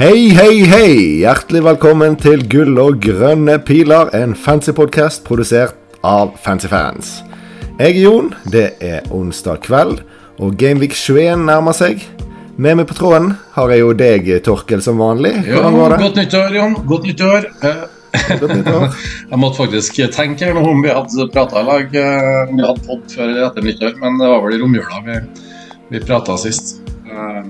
Hei, hei, hei! Hjertelig velkommen til Gull og grønne piler, en fancy podkast produsert av fancy fans. Jeg er Jon, det er onsdag kveld, og Gameweek 21 nærmer seg. Med meg på tråden har jeg jo deg, Torkel, som vanlig. Hvordan går det? Godt nyttår, Jon. Godt nyttår. Godt nyttår. jeg måtte faktisk tenke her nå om vi hadde prata i lag, eh, om vi hadde fått før eller etter nyttår, men det var vel i romjula vi, vi prata sist. Uh,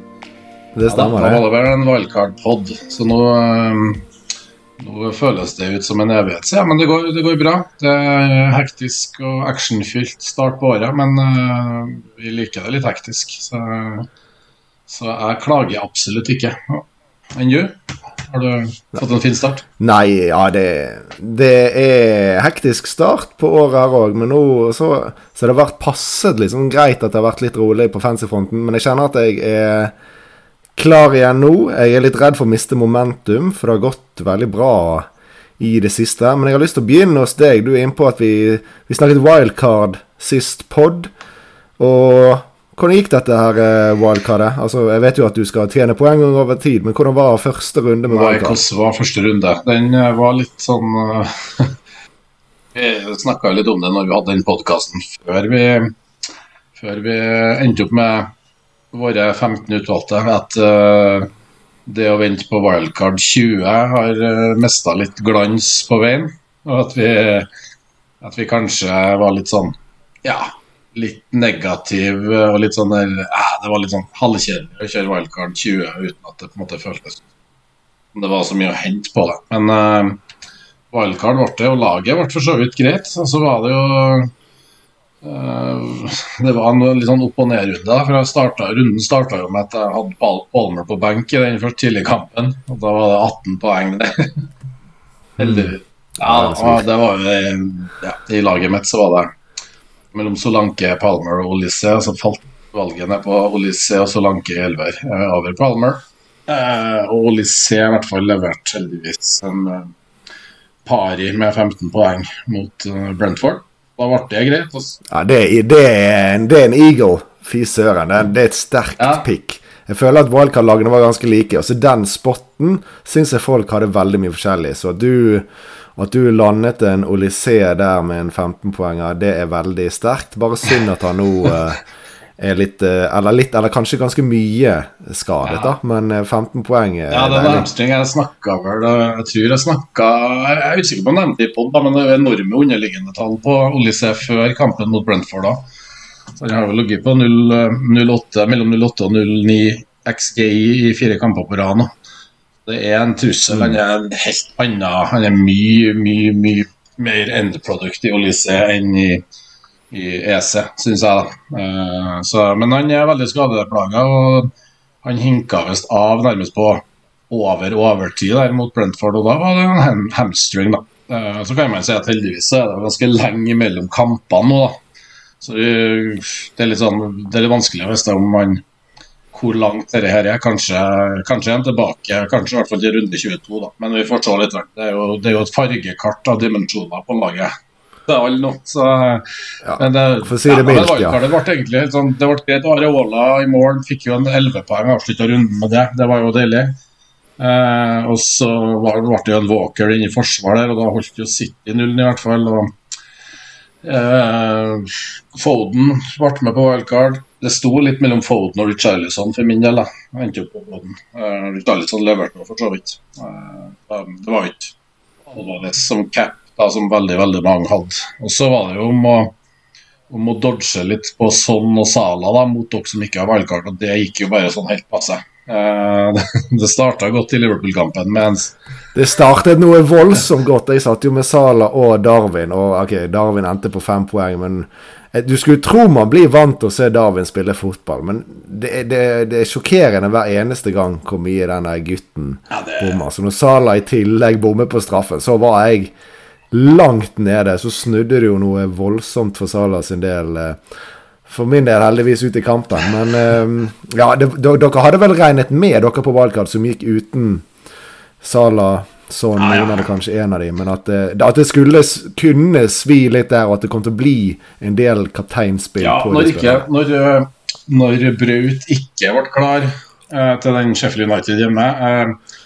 det stemmer, ja, da, da var det vel en wildcard-pod, så nå, um, nå føles det ut som en evighet siden. Men det går, det går, bra. Det er hektisk og actionfylt start på året, men uh, vi liker det litt hektisk. Så, så jeg klager absolutt ikke. Enn du? Har du fått en fin start? Nei, ja, det, det er hektisk start på året her òg. Men nå så, så det har vært passet liksom greit at det har vært litt rolig på fancyfronten. Men jeg kjenner at jeg er klar igjen nå. Jeg er litt redd for å miste momentum, for det har gått veldig bra i det siste. Men jeg har lyst til å begynne hos deg. Du er inne på at vi, vi snakket wildcard sist pod. Og hvordan gikk dette her eh, wildcardet? Altså, jeg vet jo at du skal tjene poeng over tid, men hvordan var første runde med wildcard? Nei, hvordan var første runde? Den eh, var litt sånn uh, Vi snakka litt om det når vi hadde den podkasten før, før vi endte opp med våre 15 utvalgte at uh, det å vente på wildcard 20 har uh, eh, mista litt glans på veien. Og at vi, at vi kanskje var litt sånn ja, litt negativ og litt sånn der eh, Det var litt sånn halvkjedelig å kjøre wildcard 20 uten at det på en måte føltes som det var så mye å hente på det. Men uh, wildcard ble det, og laget ble for så vidt greit. Og så var det jo det var en litt sånn opp- og ned-runde. for startet, Runden starta jo med at jeg hadde Palmer på benk i den første tidlige kampen. og Da var det 18 poeng. Heldigvis. Ja, det var jo ja, I laget mitt så var det mellom Solanke, Palmer og Olisse. Så falt valget ned på Olisse og Solanke i elver eh, over Palmer. Eh, og Olisse i hvert fall levert heldigvis en pari med 15 poeng mot Brentford. Da ble det greit. Altså. Ja, det, det, er, det, er, en eagle. Fy søren. Det, det, er et sterkt ja. pick. Jeg føler at wildcard-lagene var ganske like. Også den spotten syns jeg folk hadde veldig mye forskjellig. Så at du, at du landet en Olysée der med en 15-poenger, det er veldig sterkt. Bare synd at han nå uh, er litt eh, eller, litt eller kanskje ganske mye skadet, ja. da. Men 15 poeng poeng Ja, den hamstringen hamstring. Jeg snakka vel Jeg tror jeg snakka Jeg er usikker på om jeg nevnte det i pod, men det er enorme underliggende tall på Olise før kampen mot Brentford. da. Så Den har vel ligget på 0, mellom 08 og 09 XG i fire kamper på rad. Det er en trussel. Han er en helt annen Han er mye, mye, mye mer endeprodukt i Olise enn i i EC, syns jeg. Uh, så, men han er veldig skadeplaga, og han hinka visst av nærmest på over overtid der mot Brentford, og da var det en ham hamstring, da. Uh, så kan man si at heldigvis er det ganske lenge mellom kampene nå, da. Så det er litt sånn Det er litt vanskelig å vite om man hvor langt dette her er. Kanskje, kanskje en tilbake, kanskje i hvert fall til runde 22, da. Men vi får se litt. Det er jo, det er jo et fargekart av dimensjoner på laget til alle nå. Så, ja, men det, si det mildt, ja. Det ble egentlig sånn, det ble greit. Areola i mål fikk jo en 11 poeng, avslutta runden med det. Det var jo deilig. Eh, og så var, ble det jo en Walker inne i forsvar der, og da holdt jo City nullen i hvert fall. og eh, Foden ble med på wildcard. Det sto litt mellom Foden og Richarlison for min del. da, endte opp på Foden. Eh, Richarlison leverte for så vidt. Eh, det var ikke Alvarez som cap da, som veldig veldig mange hadde. Og Så var det jo om å, om å dodge litt på Son og Sala da, mot dere som ikke har valgkart, og det gikk jo bare sånn helt passe. Uh, det starta godt i Liverpool-kampen. Mens det startet noe voldsomt godt. Jeg satt jo med Sala og Darwin, og ok, Darwin endte på fem poeng, men Eh, du skulle tro man blir vant til å se Darwin spille fotball, men det, det, det er sjokkerende hver eneste gang hvor mye denne gutten ja, det... bommer. Så når Sala i tillegg bommer på straffen, så var jeg langt nede. Så snudde det jo noe voldsomt for Salah sin del. Eh, for min del heldigvis ut i kampen. Men eh, ja, det, dere hadde vel regnet med dere på valgkart som gikk uten Salah Sånn, ja, ja. noen det kanskje en av dem, men at det, at det, skulle kunne svi litt der, og at det kom til å bli en del kapteinspill. Ja, når, ikke, når, eh, når, Braut ikke ble klar, eh, til den Sheffield United hjemme. Eh,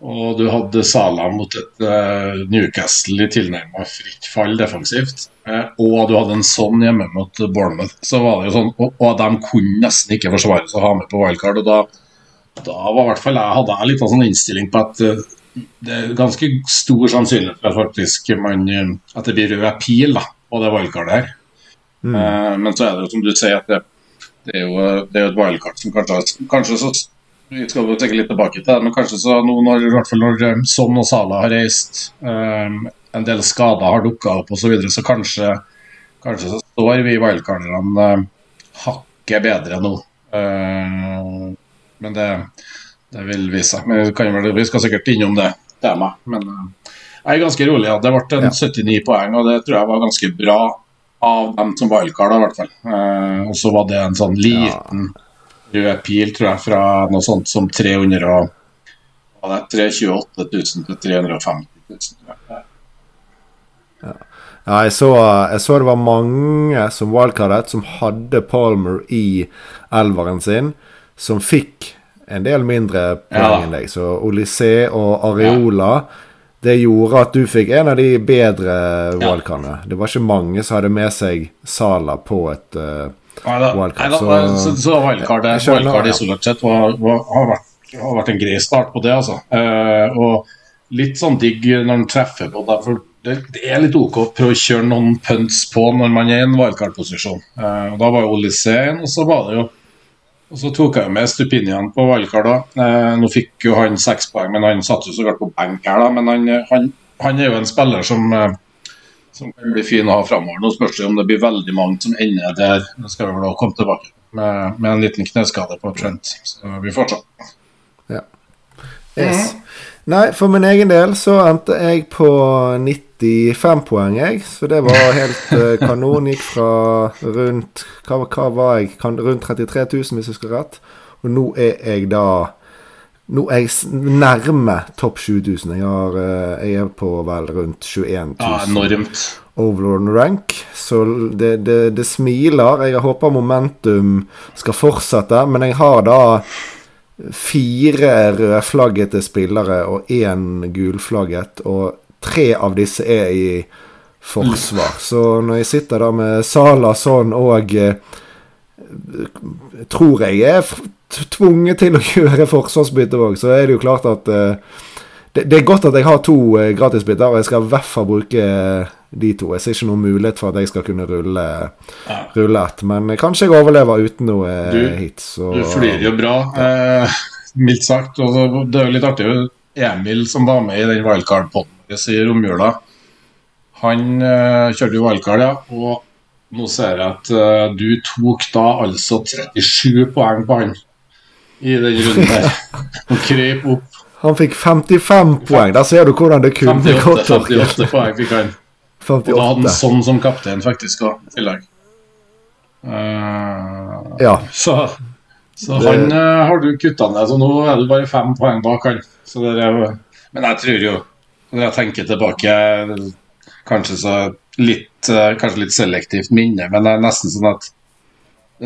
og du hadde Sala mot et uh, Newcastle i tilnærma fritt fall defensivt. Uh, og du hadde en sånn hjemme mot Bournemouth. Så var det jo sånn, og, og de kunne nesten ikke forsvares å ha med på wildcard. og da, da var i hvert fall jeg, hadde jeg litt av sånn innstilling på at uh, det er ganske stor sannsynlighet for at faktisk man, at det blir rød pil da, på det wildcardet her. Mm. men så er det jo som du sier, at det, det er jo det er et wildcard som kanskje, kanskje så vi skal jo tenke litt tilbake til det, men kanskje så nå når, i hvert fall når um, Son og Sala har reist, um, en del skader har dukka opp osv., så, videre, så kanskje, kanskje så står vi wildcarderne um, hakket bedre nå. Uh, men det, det vil vise seg. Men vi skal sikkert innom det temaet. Men uh, jeg er ganske rolig. Ja. Det ble en 79 poeng, og det tror jeg var ganske bra av dem som wildcard, i hvert fall. Uh, og så var det en sånn liten ja rød pil, tror jeg, fra noe sånt som 300 og, 328 000 til 350 000. Ja. ja jeg, så, jeg, så, det var mange som wildcardet som hadde Palmer i elveren sin, som fikk en del mindre poeng enn deg. Så Olysée og Areola ja. Det gjorde at du fikk en av de bedre wildcardene. Det var ikke mange som hadde med seg Sala på et uh, Wildcard, så, så, så wildcard, wildcard isolert sett var, var, har, vært, har, vært, en grei start på det, altså. Uh, og litt sånn digg når en treffer på det. For det, det, er litt OK å prøve å kjøre noen punts på når man er i en wildcard-posisjon. Uh, da var jo Olyseen, og så var det jo og så tok jeg med Stupinian på wildcard. da. Eh, nå fikk jo han seks poeng, men han satt jo så klart på benk her. da, Men han, han, han er jo en spiller som eh, som kan bli fin å ha framover. Nå spørs det om det blir veldig mange som ender der. Det skal vi vel komme tilbake med, med en liten kneskade på Trent. Så vi får se. Ja. Yes. Mm. Nei, for min egen del så endte jeg på 95 poeng, jeg. Så det var helt uh, kanon. Gikk fra rundt hva, hva var jeg? Rundt 33 000, hvis jeg husker rett. Og nå er jeg da nå er jeg nærme topp 7000. Jeg, har, eh, jeg, er på vel rundt 21 000 ja, enormt. overlord rank. Så det, det, det, smiler. Jeg håper momentum skal fortsette, men jeg har da fire rødflaggete spillere og én gulflagget, og tre av disse er i forsvar. Så når jeg sitter da med Sala sånn og eh, tror jeg er tvunget til å gjøre forsvarsbytte òg, så er det jo klart at uh, det, det, er godt at jeg har to uh, gratisbytter, og jeg skal i hvert fall bruke uh, de to. Jeg ser ikke noen mulighet for at jeg skal kunne rulle, ja. rulle ett, men kanskje jeg overlever uten noe du, hits. Og, du flyr jo bra, mildt sagt. Og det er jo litt artig. Emil som var med i den wildcard-poden i romjula, han kjørte jo wildcard, ja. og nå ser jeg at uh, du tok da altså 37 poeng på han i den runden der. Og krøp opp. Han fikk 55 poeng. Der ser du hvordan det kunne 58, gått. 58 poeng fikk han. 58. Og da hadde han sånn som kaptein, faktisk, i tillegg. Uh, ja. Så, så det... han uh, har du kutta ned, så nå er det bare fem poeng bak han. Så det er, men jeg tror jo, når jeg tenker tilbake, kanskje så litt, uh, kanskje litt selektivt minne, men det er nesten sånn at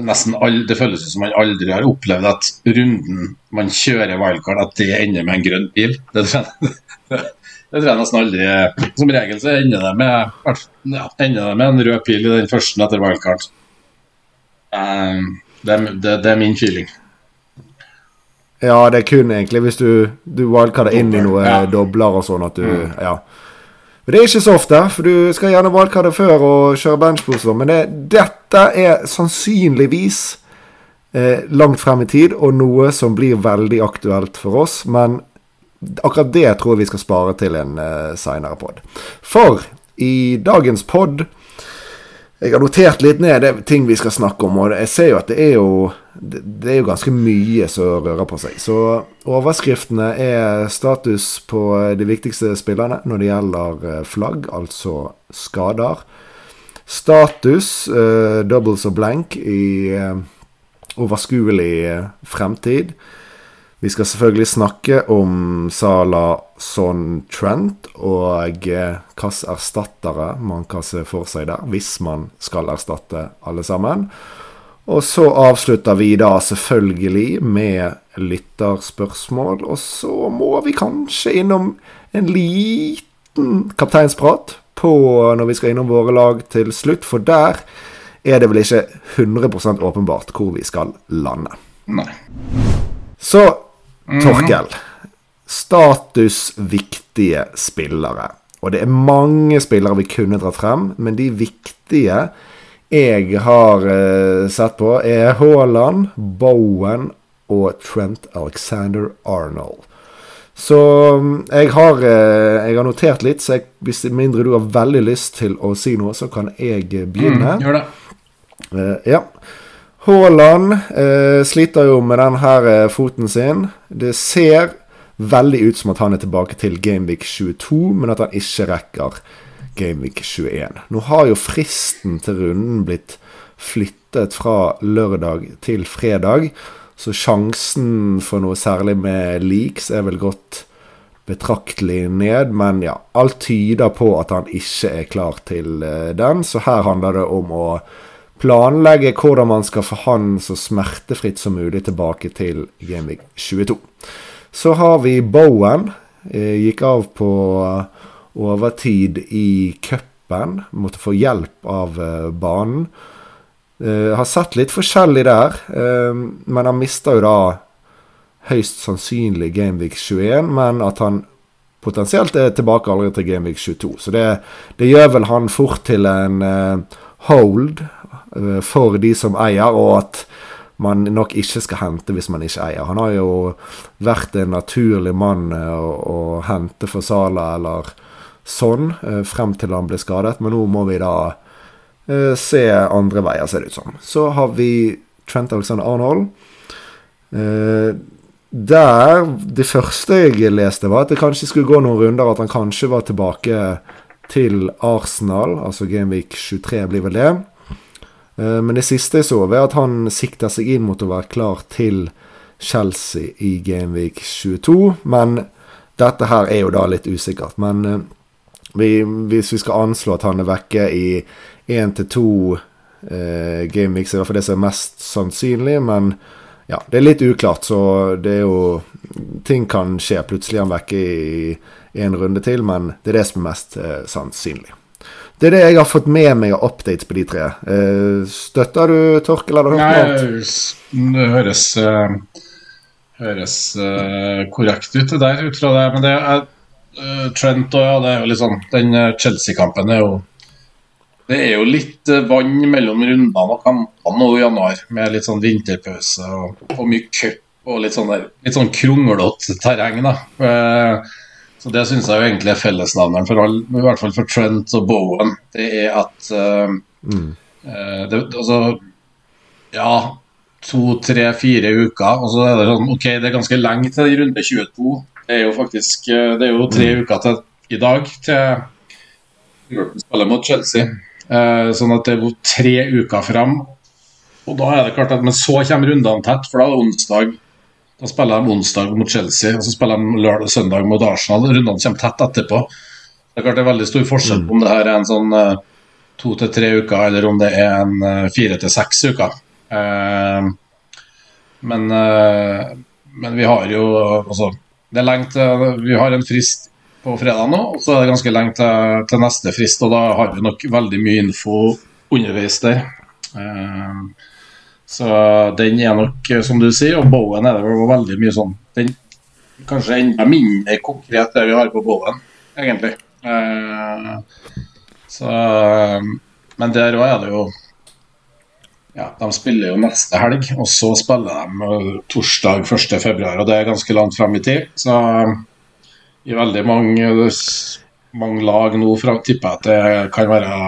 nesten all, det føles som man aldri har opplevd at runden man kjører wildcard, at det ender med en grønn bil. Det tror jeg, det tror jeg nesten aldri Som regel så ender det med, ja, ender det med en rød pil i den første etter wildcard. Um, det, det, det, er min feeling. Ja, det er kun egentlig hvis du, du wildcarder inn i noe ja. dobler og sånn at du mm. Ja. Men det er ikke så ofte, for du skal gjerne det før og kjøre benchboost. Men det, dette er sannsynligvis eh, langt frem i tid, og noe som blir veldig aktuelt for oss. Men akkurat det tror jeg vi skal spare til en eh, seinere pod. For i dagens pod jeg har notert litt ned det ting vi skal snakke om, og jeg ser jo at det er jo, det er jo ganske mye som rører på seg. Så overskriftene er status på de viktigste spillerne når det gjelder eh, flagg, altså skader. Status, uh, doubles og blank, i uh, overskuelig fremtid. Vi skal selvfølgelig snakke om Sala Son Trent og hvilke erstattere man kan se for seg der, hvis man skal erstatte alle sammen. Og så avslutter vi da selvfølgelig med lytterspørsmål. Og så må vi kanskje innom en liten kapteinsprat på når vi skal innom våre lag til slutt, for der er det vel ikke 100% åpenbart hvor vi skal lande. Nei. Så Torkel. Statusviktige spillere. Og det er mange spillere vi kunne dratt frem, men de viktige jeg har uh, sett på, er Haaland, Bowen og Trent Alexander Arnold. Så mm, jeg har, eh, jeg har notert litt, så jeg, hvis mindre du har veldig lyst til å si noe, så kan jeg begynne. Mm, gjør det. Uh, ja. Haaland uh, sliter jo med den her eh, foten sin. Det ser veldig ut som at han er tilbake til Gameweek 22, men at han ikke rekker Gameweek 21. Nå har jo fristen til runden blitt flyttet fra lørdag til fredag, så sjansen for noe særlig med leaks er vel gått betraktelig ned, men ja, alt tyder på at han ikke er klar til eh, den, så her handler det om å planlegge hvordan man skal få han så smertefritt som mulig tilbake til Gameweek 22. Så har vi Bowen. Eh, gikk av på overtid i cupen. Måtte få hjelp av uh, banen. Uh, har sett litt forskjellig der, uh, men han mista jo da høyst sannsynlig Gameweek 21, men at han potensielt er tilbake allerede til Gameweek 22. Så det, det, gjør vel han fort til en hold for de som eier, og at man nok ikke skal hente hvis man ikke eier. Han har jo vært en naturlig mann å, å hente for Sala eller sånn eh, frem til han ble skadet, men nå må vi da eh, se andre veier, ser det ut som. Så har vi Trent Alexander Arnold. Eh, der Det første jeg leste, var at det kanskje skulle gå noen runder, at han kanskje var tilbake til Arsenal, altså Gameweek 23 blir vel det. Men det siste jeg så, var at han sikter seg inn mot å være klar til Chelsea i Gameweek 22. Men dette her er jo da litt usikkert. Men vi, hvis vi skal anslå at han er vekke i én til to eh, gameweeks, i hvert fall det som er mest sannsynlig, men ja, det er litt uklart, så det er jo Ting kan skje. Plutselig er han vekke i en runde til, men det er det som er mest eh, sannsynlig. Det er det jeg har fått med meg av updates på de tre. Eh, støtter du Torkel, eller har du hørt noe? Det høres, uh, høres uh, korrekt ut, det der, ut fra det. Men det uh, Trent og ja, det er jo litt sånn Den uh, Chelsea-kampen er jo Det er jo litt uh, vann mellom rundene og kampene nå i januar, med litt sånn vinterpause og, og mye cup og litt sånn, der, litt sånn kronglete terreng. da. så det syns jeg jo egentlig er fellesnavneren for alle, i hvert fall for Trent og Bowen. Det er at mm. det, altså, Ja, to, tre, fire uker. Og så er det sånn OK, det er ganske lenge til runde 22. Det er jo faktisk eh, det er jo tre uker til i dag til Liverpool spiller mot Chelsea. Eh, sånn at det er jo tre uker fram. Og da er det klart at Men så kommer rundene tett, for da er det onsdag. Da spiller de onsdag mot Chelsea, og så spiller de lørdag søndag mot Arsenal. Rundene kommer tett etterpå. Det er klart det er veldig stor forskjell på om det her er en sånn uh, to til tre uker, eller om det er en fire til seks uker. Men, men vi har jo altså det er lenge til Vi har en frist på fredag nå, og så er det ganske lenge til, til, neste frist. Og da har vi nok veldig mye info underveis der. Uh, så den er nok, som du sier, og Bowen er det vel veldig mye sånn den, Kanskje enda mindre konkret det vi har på Bowen, egentlig. Uh, så, men der òg er det jo ja, De spiller jo neste helg, og så spiller de eh, torsdag 1.2. Og det er ganske langt frem i tid. Så i veldig mange, mange lag nå fra, tipper jeg at det kan være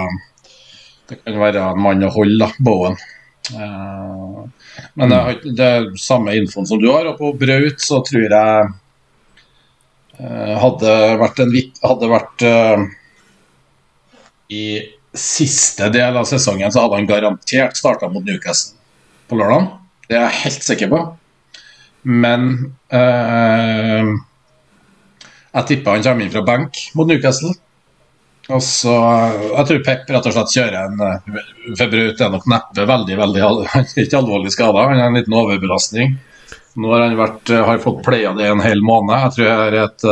det kan være en mann å holde, da, Bowen. Uh, men det, er samme infoen som du har. Og på Braut så tror jeg hadde vært en hadde vært i siste del av sesongen så hadde han garantert starta mot Newcastle på lørdag. Det er jeg helt sikker på. Men eh, jeg tipper han kommer inn fra benk mot Newcastle. Og så, Jeg tror Pep rett og slett kjører en uh, Febraut er nok neppe veldig veldig ikke alvorlig skada. Han har en liten overbelastning. Nå har han vært, har fått playa det en hel måned. Jeg tror det er et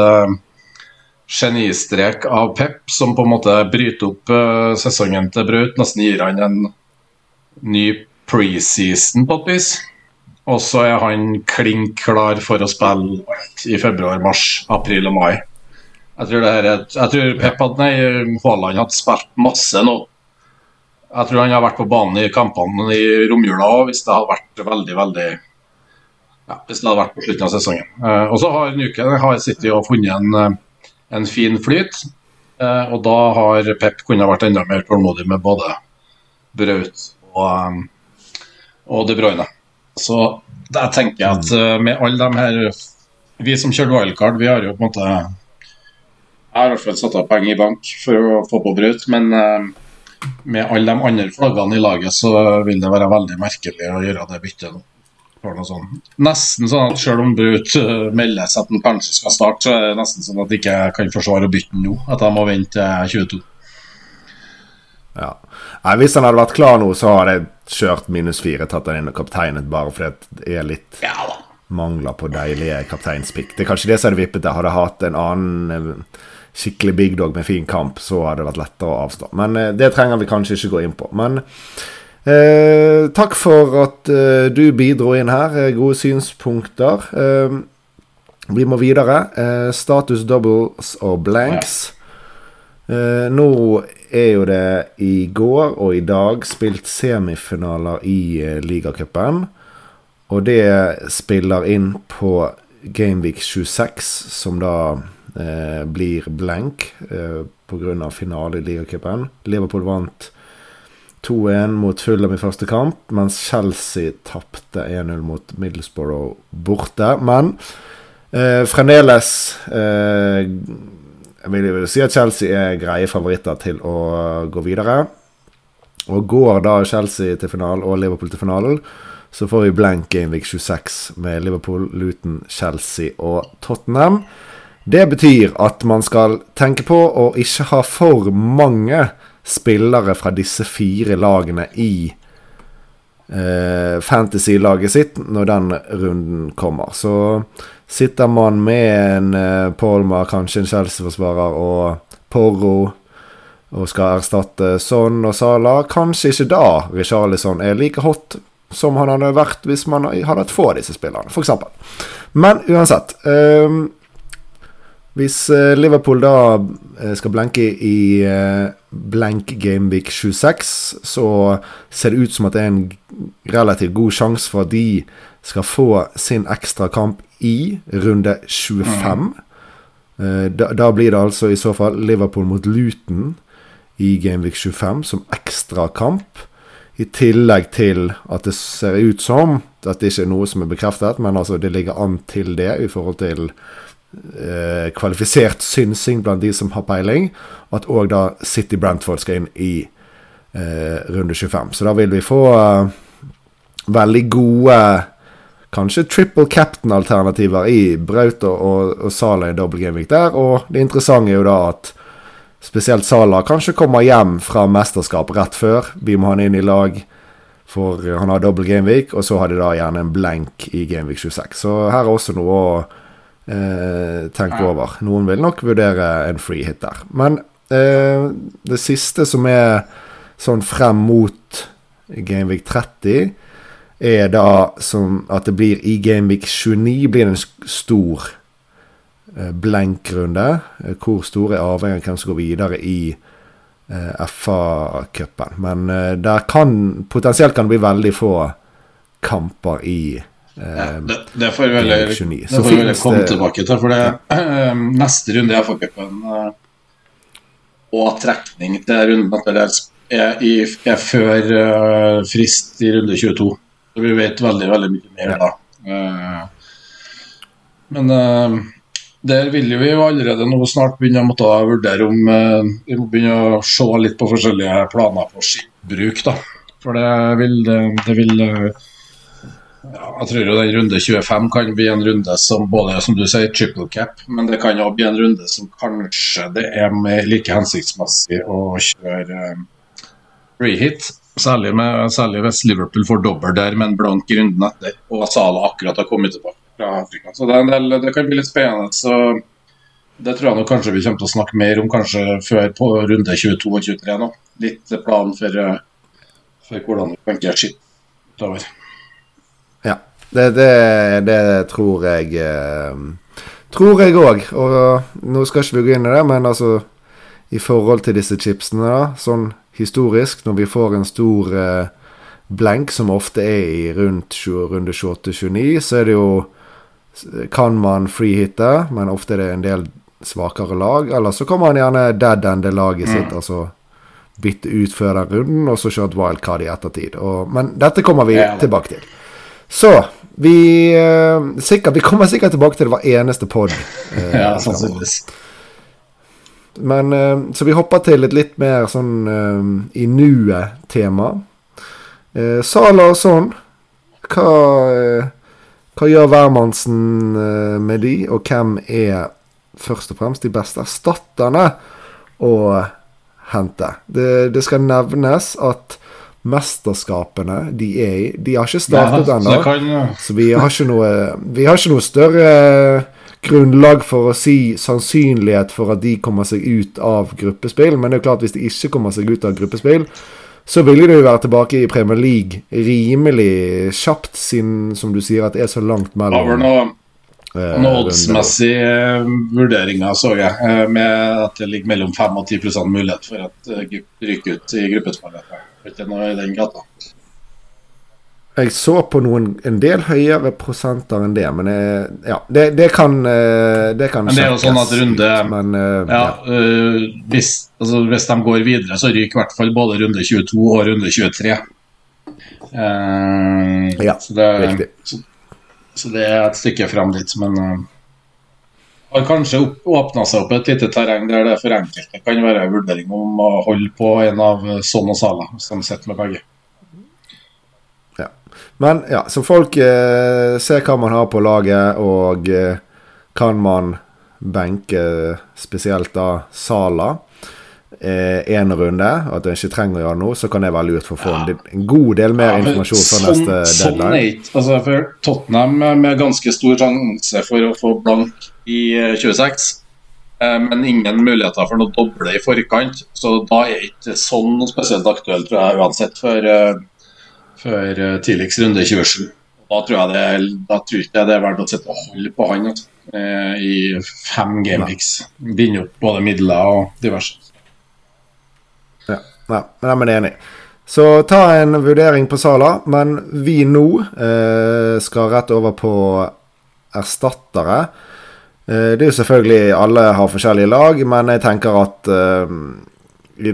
genistrek av Pep som på en måte bryter opp uh, sesongen til Braut. Nesten gir han en ny preseason på et vis. Og så er han klink klar for å spille i februar, mars, april og mai. Jeg tror, et, jeg tror Pep hadde, nei, Haaland hadde spilt masse nå. Jeg tror han har vært på banen i kampene i romjula òg, hvis det hadde vært veldig, veldig ja, Hvis det hadde vært på slutten av sesongen. Uh, og så har Nuken har City og funnet en, eh, en fin flyt. Uh, og da har Pep kunnet vært enda mer tålmodig med både Braut og, um, og De Bruyne. Så der tenker jeg at uh, med alle de her Vi som kjørte wildcard, vi har jo på en måte jeg har i hvert fall satt av penger i bank for å få på Braut, men uh, med alle de andre flaggene i laget, så vil det være veldig merkelig å gjøre det byttet nå. Sånn. Nesten sånn at selv om Braut uh, melder seg at han kanskje skal starte, så er det nesten sånn at de ikke kan forsvare å bytte nå. At de må vente til 22. Ja. Nei, hvis han hadde vært klar nå, så hadde jeg kjørt minus fire, tatt han inn og kapteinet bare fordi det er litt ja, mangler på deilige kapteinspikk. Det er kanskje det som hadde vippet det. Hadde jeg hatt en annen skikkelig big dog med fin kamp, så hadde det vært lettere å avstå. Men eh, det trenger vi kanskje ikke gå inn på. Men eh, takk for at eh, du bidro inn her. Eh, gode synspunkter. Eh, vi må videre. Eh, status doubles og blanks. nå er jo det i går og i dag spilt semifinaler i uh, ligacupen. Og det spiller inn på Gameweek 26, som da eh, blir blank eh, pga. finale i ligacupen. Liverpool vant 2-1 mot Fulham i første kamp, mens Chelsea tapte 1-0 mot Middlesbrough borte. Men eh, fremdeles eh, Jeg vil si at Chelsea er greie favoritter til å gå videre. Og går da Chelsea til finalen og Liverpool til finalen, så får vi blank Gameweek 26 med Liverpool, Luton, Chelsea og Tottenham. Det betyr at man skal tenke på å ikke ha for mange spillere fra disse fire lagene i eh, fantasy-laget sitt når den runden kommer. Så sitter man med en eh, Polma, kanskje en Chelsea-forsvarer og Porro og skal erstatte Son og Sala, kanskje ikke da Richarlison er like hot som han hadde vært hvis man hadde hatt få av disse spillerne, f.eks. Men uansett. Eh, hvis eh, Liverpool da eh, skal blenke i eh, blank Gameweek 26, så ser det ut som at det er en relativt god sjanse for at de skal få sin ekstra kamp i runde 25. Da, da, blir det altså i så fall Liverpool mot Luton i Gameweek 25 som ekstra kamp. I tillegg til at det ser ut som at det ikke er noe som er bekreftet, men altså det ligger an til det i forhold til eh, kvalifisert synsing blant de som har peiling, og at òg da City Brantford skal inn i eh, runde 25. Så da vil vi få eh, veldig gode Kanskje triple captain-alternativer i Braut og, og, og Sala i double game der. Og det interessante er jo da at spesielt Sala kanskje kommer hjem fra mesterskap rett før. Vi må ha han inn i lag, for han har dobbel Gameweek, og så har de da gjerne en blank i Gameweek 26. Så her er også noe å eh, tenke ja. over. Noen vil nok vurdere en free hit der. Men eh, det siste som er sånn frem mot Gameweek 30, er da som at det blir i Gameweek 29 blir det en stor eh, blenkrunde. Eh, hvor stor er avhengig av hvem som går videre i eh, FA-cupen. Men eh, der kan potensielt kan det bli veldig få kamper i ja, det, det, får vi vel, det komme tilbake til. For det ja. neste runde i FA-cupen uh, og trekning til runden er, i, er før frist i runde 22. Så vi vet veldig, veldig mye mer da. Men der vil vi jo allerede nå snart begynne å måtte vurdere om vi må begynne å se litt på forskjellige planer på skipbruk. da. For det vil, det vil Jeg tror jo den runde 25 kan bli en runde som både som du sier, triple cap, men det kan òg bli en runde som kanskje det er like hensiktsmessig å kjøre um, rehit. Særlig, med, særlig hvis Liverpool får dobbel der med en blank i etter, og Sala akkurat har kommet tilbake fra Afrika. Så det, del, det kan bli litt spennende. så det tror jeg nok kanskje vi kommer til å snakke mer om kanskje før på runde 22 og 23 nå. Litt plan for, for hvordan vi tenker skitt utover. Det, det, det tror jeg eh, Tror jeg òg. Og nå skal ikke vi gå inn i det, men altså i forhold til disse chipsene, da, sånn historisk, når vi får en stor eh, blank, som ofte er i rundt runde 28-29, så er det jo kan man freehitte, men ofte er det en del svakere lag. Eller så kan man gjerne dead-ende laget sitt, mm. altså bytte ut før den runden, og så kjøre et wildcard i ettertid. Og, men dette kommer vi ja, tilbake til. Så vi, uh, sikkert, vi kommer sikkert tilbake til det hver eneste pod. Eh, ja, sannsynligvis. Men eh, Så vi hopper til et litt mer sånn i nuet-tema. Sala og sånn. Hva, hva gjør hvermannsen med de, og hvem er først og fremst de beste erstatterne å hente? Det, det skal nevnes at mesterskapene de er i. De har ikke startet ja, ennå, så, så, vi har ikke noe Vi har ikke noe større grunnlag for å si sannsynlighet for at de kommer seg ut av gruppespill. Men det er jo klart hvis de ikke kommer seg ut av gruppespill, så vil de jo være tilbake i Premier League rimelig kjapt, siden som du sier at det er så langt mellom. Over noe, noen noe oddsmessige eh, vurderinger så jeg, eh, med at det ligger mellom 5 og 10 mulighet for at uh, ryker ut i gruppespillet. Ikke noe i den gata. Jeg så på noen, en del høyere prosenter enn det, men jeg, ja, det, det, kan eh, Det kan Men det er jo sånn at runde men, uh, ja, ja. Uh, hvis, altså, hvis, de går videre, så ryker i hvert fall både runde 22 og runde 23. Uh, ja, så det, riktig. Så, så, det er et stykke fram dit, men har kanskje åpna seg opp et lite terreng der det for enkelte kan være en vurdering om å holde på en av Son og Sala, hvis de sitter med begge. Ja. Men ja, så folk eh, ser hva man har på laget, og eh, kan man benke spesielt da Sala én eh, runde, at du ikke trenger å gjøre noe, så kan det være lurt for å få en, en god del mer ja, informasjon før sånn, neste sånn deadline. Sånn altså for Tottenham med ganske stor sjanse for å få blank i 26, eh, eh, men ingen muligheter for noe doble i forkant. Så da er ikke sånn noe spesielt aktuelt, tror jeg, uansett, for, for tidligst runde 27. Da tror jeg det, da tror ikke det er verdt å sette hold på han altså, i fem gameweeks. Binde opp både midler og diverse. Nei, men jeg er enig. Så ta en vurdering på Sala, men vi nå eh, skal rett over på erstattere. Eh, det er jo selvfølgelig Alle har forskjellige lag, men jeg tenker at eh,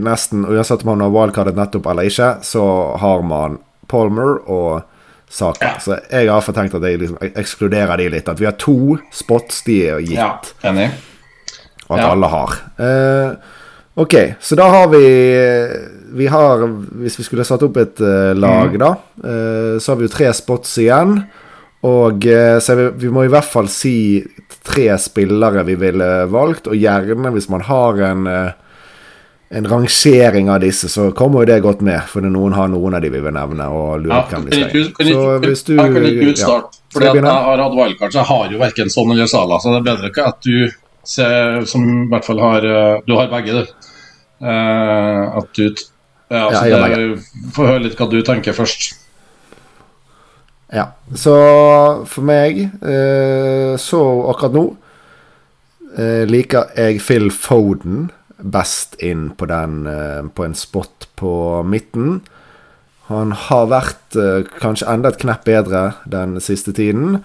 nesten uansett om man har wildcardet nettopp eller ikke, så har man Palmer og Saka. Så jeg har iallfall tenkt at jeg liksom ekskluderer de litt. At vi har to spots de er gitt. Ja, enig. Og at ja. alle har. Eh, Ok, så da har vi Vi har Hvis vi skulle satt opp et uh, lag, mm. da, uh, så har vi jo tre spots igjen. Og uh, så vi, vi, må i hvert fall si tre spillere vi ville valgt, og gjerne hvis man har en en rangering av disse, så kommer jo det godt med. For noen har noen av de vi vil nevne. og lurer ja, hvem de skal kan Så hvis du kan ikke utstarte, for Ja, fordi jeg har hatt wildcard, så jeg har jo verken sånn eller Sala. Så det er bedre ikke at du ser, som i hvert fall har Du har begge, du. Uh, at du ja, altså ja, det, Få høre litt hva du tenker først. Ja. Så for meg, uh, så akkurat nå, uh, liker jeg Phil Foden best inn på, den, på en spot på midten. Han har vært kanskje enda et knepp bedre den siste tiden.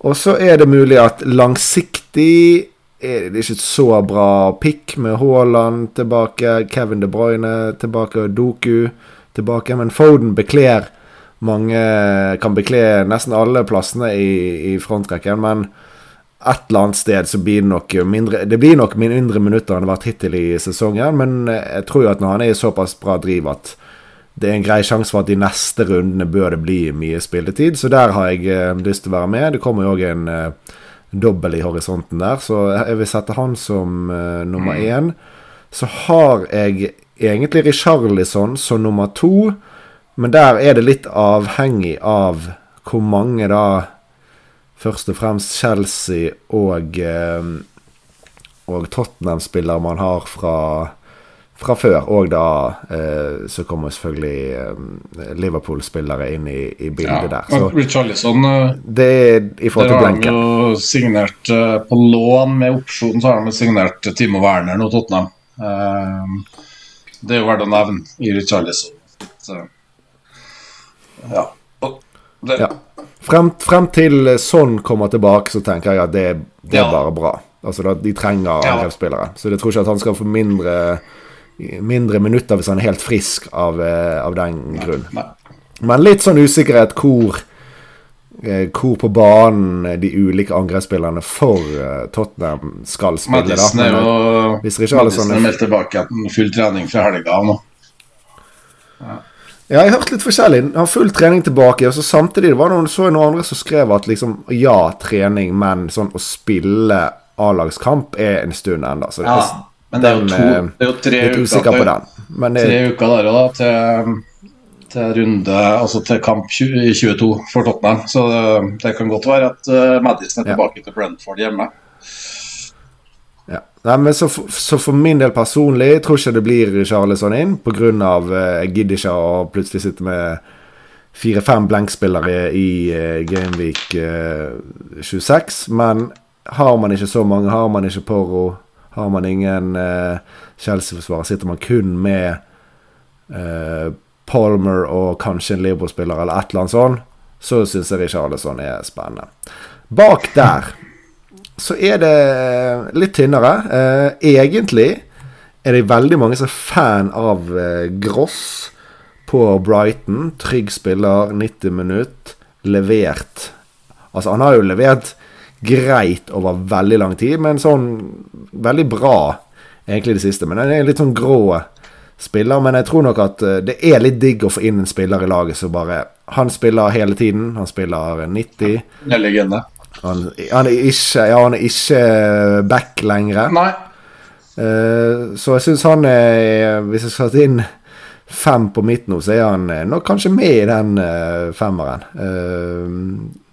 Og så er det mulig at langsiktig er det ikke så bra pick med Haaland tilbake, Kevin De Bruyne tilbake Doku tilbake. Men Foden bekler mange Kan bekle nesten alle plassene i, i frontrekken. Men et eller annet sted så blir det nok mindre Det blir nok mindre minutter enn det har vært hittil i sesongen. Men jeg tror jo at når han er i såpass bra driv at det er en grei sjanse for at de neste rundene bør det bli mye spilletid. Så der har jeg eh, lyst til å være med. Det kommer jo òg en eh, dobbel i horisonten der, så jeg vil sette han som uh, nummer én. Så har jeg egentlig Richarlison som nummer to, men der er det litt avhengig av hvor mange da først og fremst Chelsea og, eh, og Tottenham-spillere man har fra fra før. Og da eh, så kommer selvfølgelig eh, Liverpool-spillere inn i, i bildet Ja, der. Så Richarlison eh, det er i forhold Der har de jo signert eh, på lån med opsjon, så har de signert Timo Werner nå, Tottenham. Eh, det er jo verdt å nevne i Richarlison. Så, ja. Det, Ja. Frem, frem til sånn kommer tilbake, så tenker jeg at det, det er Ja. bare bra. Altså De trenger Ja. Så jeg tror ikke at han skal få mindre, mindre minutter hvis han er helt frisk av, eh, av den grunn. Men litt sånn usikkerhet hvor, eh, hvor på banen de ulike angrepsspillerne for eh, Tottenham skal spille. Madison er jo Madison er- meldt tilbake etter full trening fra helga nå. Ja, jeg har hørt litt forskjellig. Han har full trening tilbake. Og så samtidig var det noen, så noen andre som skrev at liksom ja, trening, men sånn å spille A-lagskamp er en stund ennå. Så det, Ja, men det er jo to eh, Det er jo tre uker, til, det, tre uker der òg, til, til runde Altså til kamp 20, i 22 for Tottenham. Så det, det kan godt være at uh, Madison er Ja. tilbake til Brentford hjemme. ja. Nei, men så, så for min del personlig jeg tror ikke det blir Charlesson inn, pga. Jeg gidder ikke å plutselig sitte med fire-fem blankspillere i uh, Gameweek uh, 26. Men har man ikke så mange, har man ikke Porro, har man ingen uh, Chelsea-forsvarer, sitter man kun med uh, Palmer og kanskje en Liverpool-spiller eller et eller annet sånt, så syns jeg Richarlison er spennende. Bak der så er det litt tynnere. Eh, egentlig er det veldig mange som er fan av eh, Gross på Brighton. Trygg spiller, 90 minutt, levert. Altså, han har jo levert greit over veldig lang tid, men sånn veldig bra egentlig det siste. Men han er litt sånn grå spiller. Men jeg tror nok at eh, det er litt digg å få inn en spiller i laget som bare Han spiller hele tiden. Han spiller 90. Det er legende. Han, han, er ikke, ja, han er ikke back lenger. Nei. Eh, så jeg syns han er Hvis jeg skal sette inn fem på midt nå, så er han eh, nok kanskje med i den femmeren. Eh,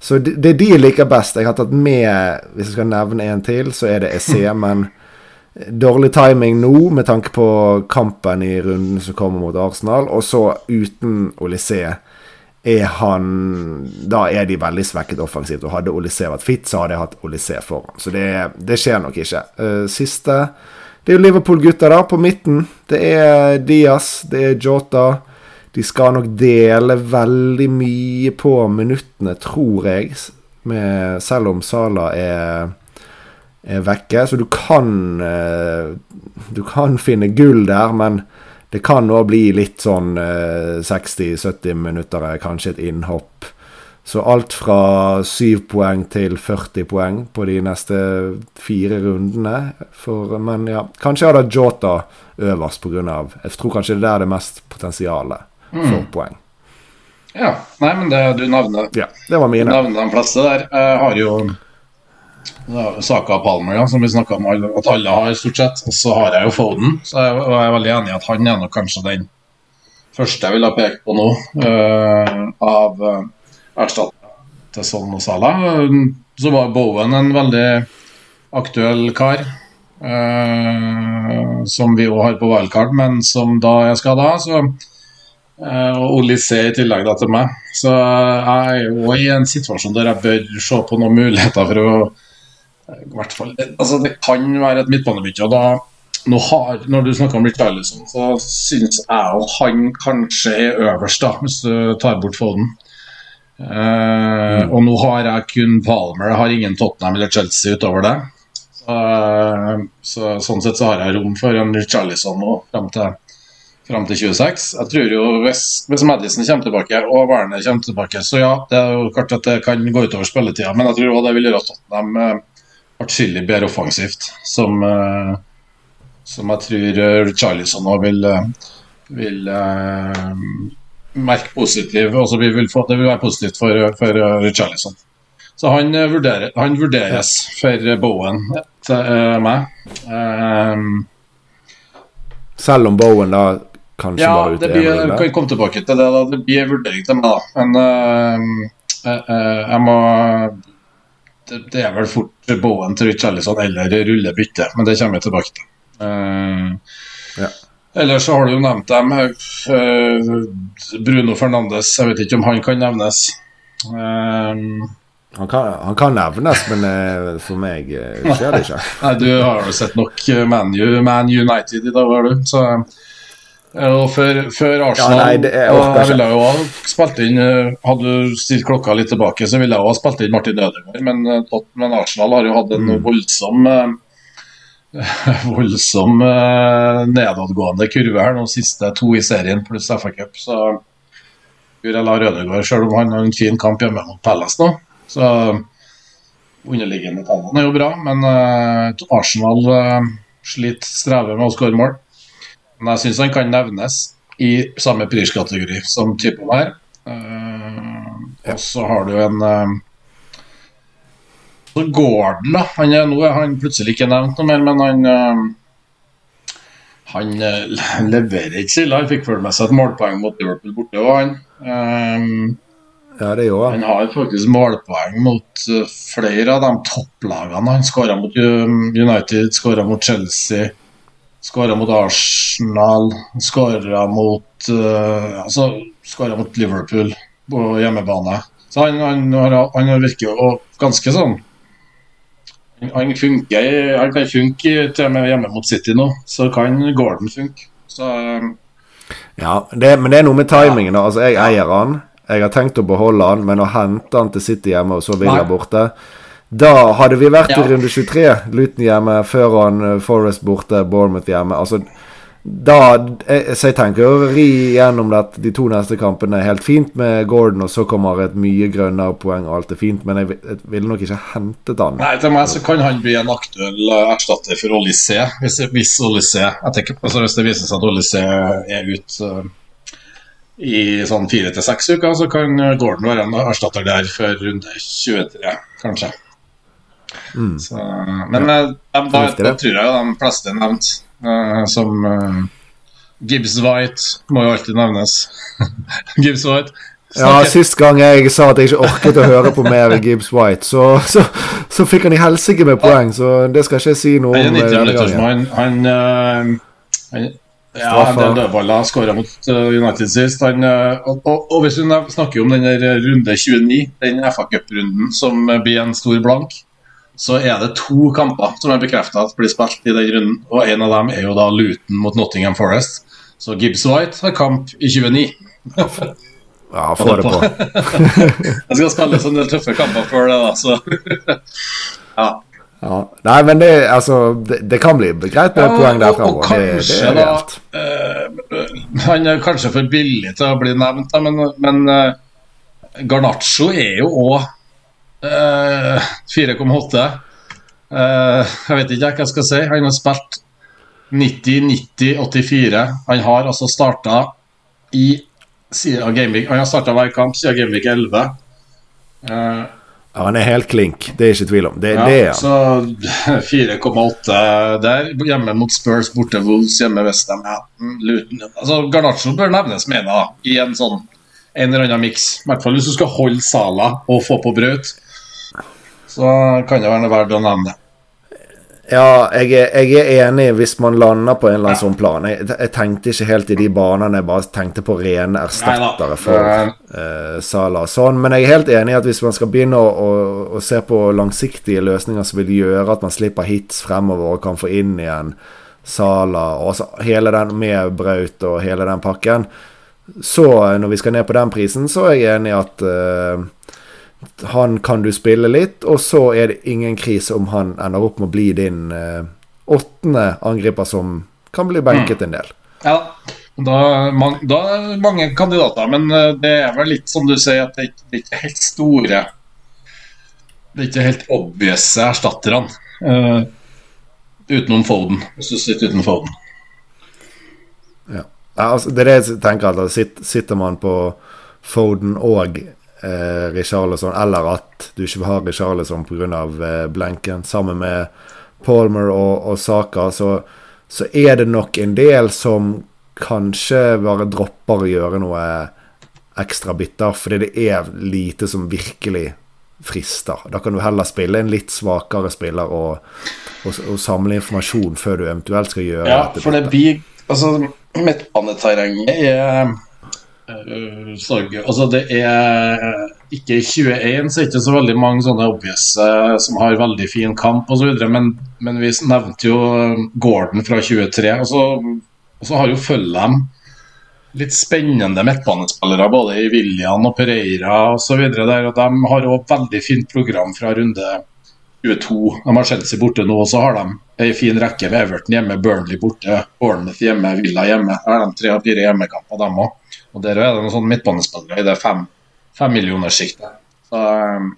så det, det er de jeg liker best. Jeg har tatt med Hvis jeg skal nevne en til, så er det Essé, men dårlig timing nå med tanke på kampen i runden som kommer mot Arsenal. Og så uten Olysée er han Da er de veldig svekket offensivt. Og hadde Olysée vært fit, så hadde jeg hatt Olysée foran. Så det, det skjer nok ikke. Eh, siste Det er jo Liverpool-gutta, da, på midten. Det er Diaz, det er Jota. De skal nok dele veldig mye på minuttene, tror jeg. Med, selv om Sala er, er vekke. Så du kan eh, Du kan finne gull der, men det kan òg bli litt sånn eh, 60-70 minutter, eh, kanskje et innhopp. Så alt fra 7 poeng til 40 poeng på de neste fire rundene. For, men ja, kanskje jeg hadde Jota øverst pga. Jeg tror kanskje det er der det er mest potensialet for poeng. Ja. Nei, men det du nevner Ja, det var mine. nevner de fleste der. Jeg har jo Saka Palmer, ja, som vi snakka om at alle har, stort sett. Og så har jeg jo Foden, så jeg, og jeg er veldig enig i at han er nok kanskje den første jeg ville ha pekt på nå, uh, av uh, erstattere til Son og Salah. Så var Bowen en veldig aktuell kar. uh, som vi òg har på wildcard, men som da er skada. Så Eh, og Olysée i tillegg da til meg. Så jeg er jo i en situasjon der jeg bør se på noen muligheter for å i hvert fall, altså Det kan være et midtbanebytte. og da nå har, Når du snakker om Richarlison, så syns jeg og han kanskje er øverst, da hvis du tar bort Foden. Eh, Og nå har jeg kun Palmer, jeg har ingen Tottenham eller Chelsea utover det. Så, så Sånn sett så har jeg rom for en Richarlison nå frem til fram til 26. Jeg tror jo hvis, hvis Madison kommer tilbake og Werner kommer tilbake, så ja, det er jo klart at det kan gå utover spilletida, men jeg tror òg det vil gjøre Tottenham eh, atskillig bedre offensivt, som, eh, som jeg tror eh, Charlison òg vil, eh, vil uh, merke positiv altså vi vil få, Det vil være positivt for, for Charlison. Så han, vurderer, han vurderes for Bowen til meg. Um, Selv om Bowen da kanskje ja, bare ute det blir, jeg kan komme tilbake til det. da Det blir en vurdering til meg, da. Men jeg må det, det, er vel fort Bowen til Richarlison eller rullebytte, men det kommer jeg tilbake til. ja. Ellers så har du jo nevnt dem. Bruno Fernandes, jeg vet ikke om han kan nevnes. Han, kan, han, kan, nevnes, men uh, for meg uh, skjer det ikke. Nei, Du har jo sett nok Man, Man United i dag, har du. Så, og før, før Arsenal ja, nei, det er, jeg ville jo ha spilt inn Hadde du stilt klokka litt tilbake, så ville jeg ha spilt inn Martin Ødegaard, men, men, Arsenal har jo hatt en mm. voldsom voldsom uh, nedadgående kurve her, de siste to i serien pluss FA Cup. Så jeg lar Rødegård, selv om han har en fin kamp hjemme mot Pellas nå, så underliggende tallene er jo bra. Men Arsenal sliter, strever med å skåre mål. Men jeg syns han kan nevnes i samme priskategori som typen her. Og så har du en så Gordon, da. Han er, nå er han plutselig ikke nevnt noe mer, men han uh, han uh, leverer ikke stille. Han fikk følge med seg et målpoeng mot Liverpool borte òg, han. Um, ja, det gjorde han. Har faktisk målpoeng mot uh, flere av de topplagene. Han skåra mot United, skåra mot Chelsea, skåra mot Arsenal, skåra mot Altså, skåra mot Liverpool på hjemmebane. Så han, han, han, han virker jo ganske sånn han, funker, han kan funke til og med hjemme mot City nå, så kan Gordon funke. Så, um, ja, det, men det er noe med timingen. Ja. Altså, jeg eier han. Jeg har tenkt å beholde han, men å hente han til City hjemme og så Villa borte Da hadde vi vært ja. i runde 23. Luton hjemme, før han uh, Forest borte, Bournemouth hjemme. Altså da, så jeg tenker å ri gjennom det, de to neste kampene helt fint med Gordon, og så kommer et mye grønnere poeng, og alt er fint, men jeg, jeg ville nok ikke hentet han. Nei, til meg så kan han bli en aktuell eh, erstatter for Olysé, hvis, hvis Olysé altså Hvis det viser seg at Olysé er ute uh, i sånn fire til seks uker, så kan Gordon være en erstatter der for runde 23, kanskje. Mm. Så, men ja. da, da, da tror jeg de fleste er nevnt. Uh, som uh, Gibbs White må jo alltid nevnes. Gibbs White. Ja, Sist gang jeg sa at jeg ikke orket å høre på mer Gibbs White, så, så, så fikk han i helsike med poeng, så det skal ikke jeg si noe om. Han, han, han ja, den han skåra mot United sist. Han, og, og, og, hvis vi snakker om den runde 29, den FA Cup-runden som blir en stor blank så er det to kamper som er bekrefta at blir spilt i den runden. Og en av dem er jo da Luton mot Nottingham Forest. Så Gibbs White har kamp i 29. ja, få det på. jeg skal spille sånne tøffe kamper før det, da, så ja. ja. Nei, men det, altså, det, det kan bli greit med ja, poeng der framover. Kanskje, det, det da uh, Han er kanskje for billig til å bli nevnt, men, men uh, Garnaccio er jo òg 4,8. Uh, uh, jeg vet ikke hva jeg skal si. Han har spilt 90, 90, 84. Han har altså starta i siden Gameweek Han har starta hver kamp siden Gameweek 11. Uh, ja, han er helt klink, det er ikke tvil om. Det, ja, det er han. Så 4,8 der. Hjemme mot Spurs, borte Wolves, hjemme Westham. Mm, altså, Garnaccio bør nevnes, med, da, i en sånn en eller annen miks. I hvert fall hvis du skal holde Sala og få på Braut så kan det være verdt å nevne det. Ja, jeg er, jeg er, enig hvis man lander på en eller annen sånn plan. Jeg, jeg, tenkte ikke helt i de banene, jeg bare tenkte på rene erstattere for uh, Sala og sånn. Men jeg er helt enig i at hvis man skal begynne å, å, å, se på langsiktige løsninger som vil gjøre at man slipper hits fremover og kan få inn igjen Sala og så, hele den med Braut og hele den pakken, så når vi skal ned på den prisen, så er jeg enig i at uh, han kan du spille litt, og så er det ingen krise om han ender opp med å bli din eh, åttende angriper som kan bli benket en del. Ja, da, man, da er det mange kandidater, men eh, det er vel litt som du sier, at det, det er ikke helt store Det er ikke helt obvious erstatterne. Uh, utenom Foden, hvis du sitter uten Foden. Ja. Altså, det er det jeg tenker. at sitter, sitter man på Foden og eh, Richarlison, eller at du ikke vil ha Richarlison pga. Eh, blenken, sammen med Palmer og, og Saka, så, så er det nok en del som kanskje bare dropper å gjøre noe ekstra bitter, fordi det er lite som virkelig frister. Da kan du heller spille en litt svakere spiller og, og, og samle informasjon før du eventuelt skal gjøre ja. For det blir Altså, midtbaneterrenget er uh, sorg. Altså, det er ikke i 21 så er ikke så veldig mange sånne obvious uh, som har veldig fin kamp osv., men, men vi nevnte jo Gordon fra 23. og så og så har jo Følham litt spennende midtbanespillere, både i William og Pereira osv. Og, og de har òg veldig fint program fra runde 22. De har Chelsea borte nå, og så har de ei fin rekke med Everton hjemme, Burnley borte, Bournemouth hjemme, Villa hjemme. Der har de tre av fire hjemmekamper, dem òg. Og der er det noen sånne midtbanespillere i det fem, femmillionerssjiktet. Så um,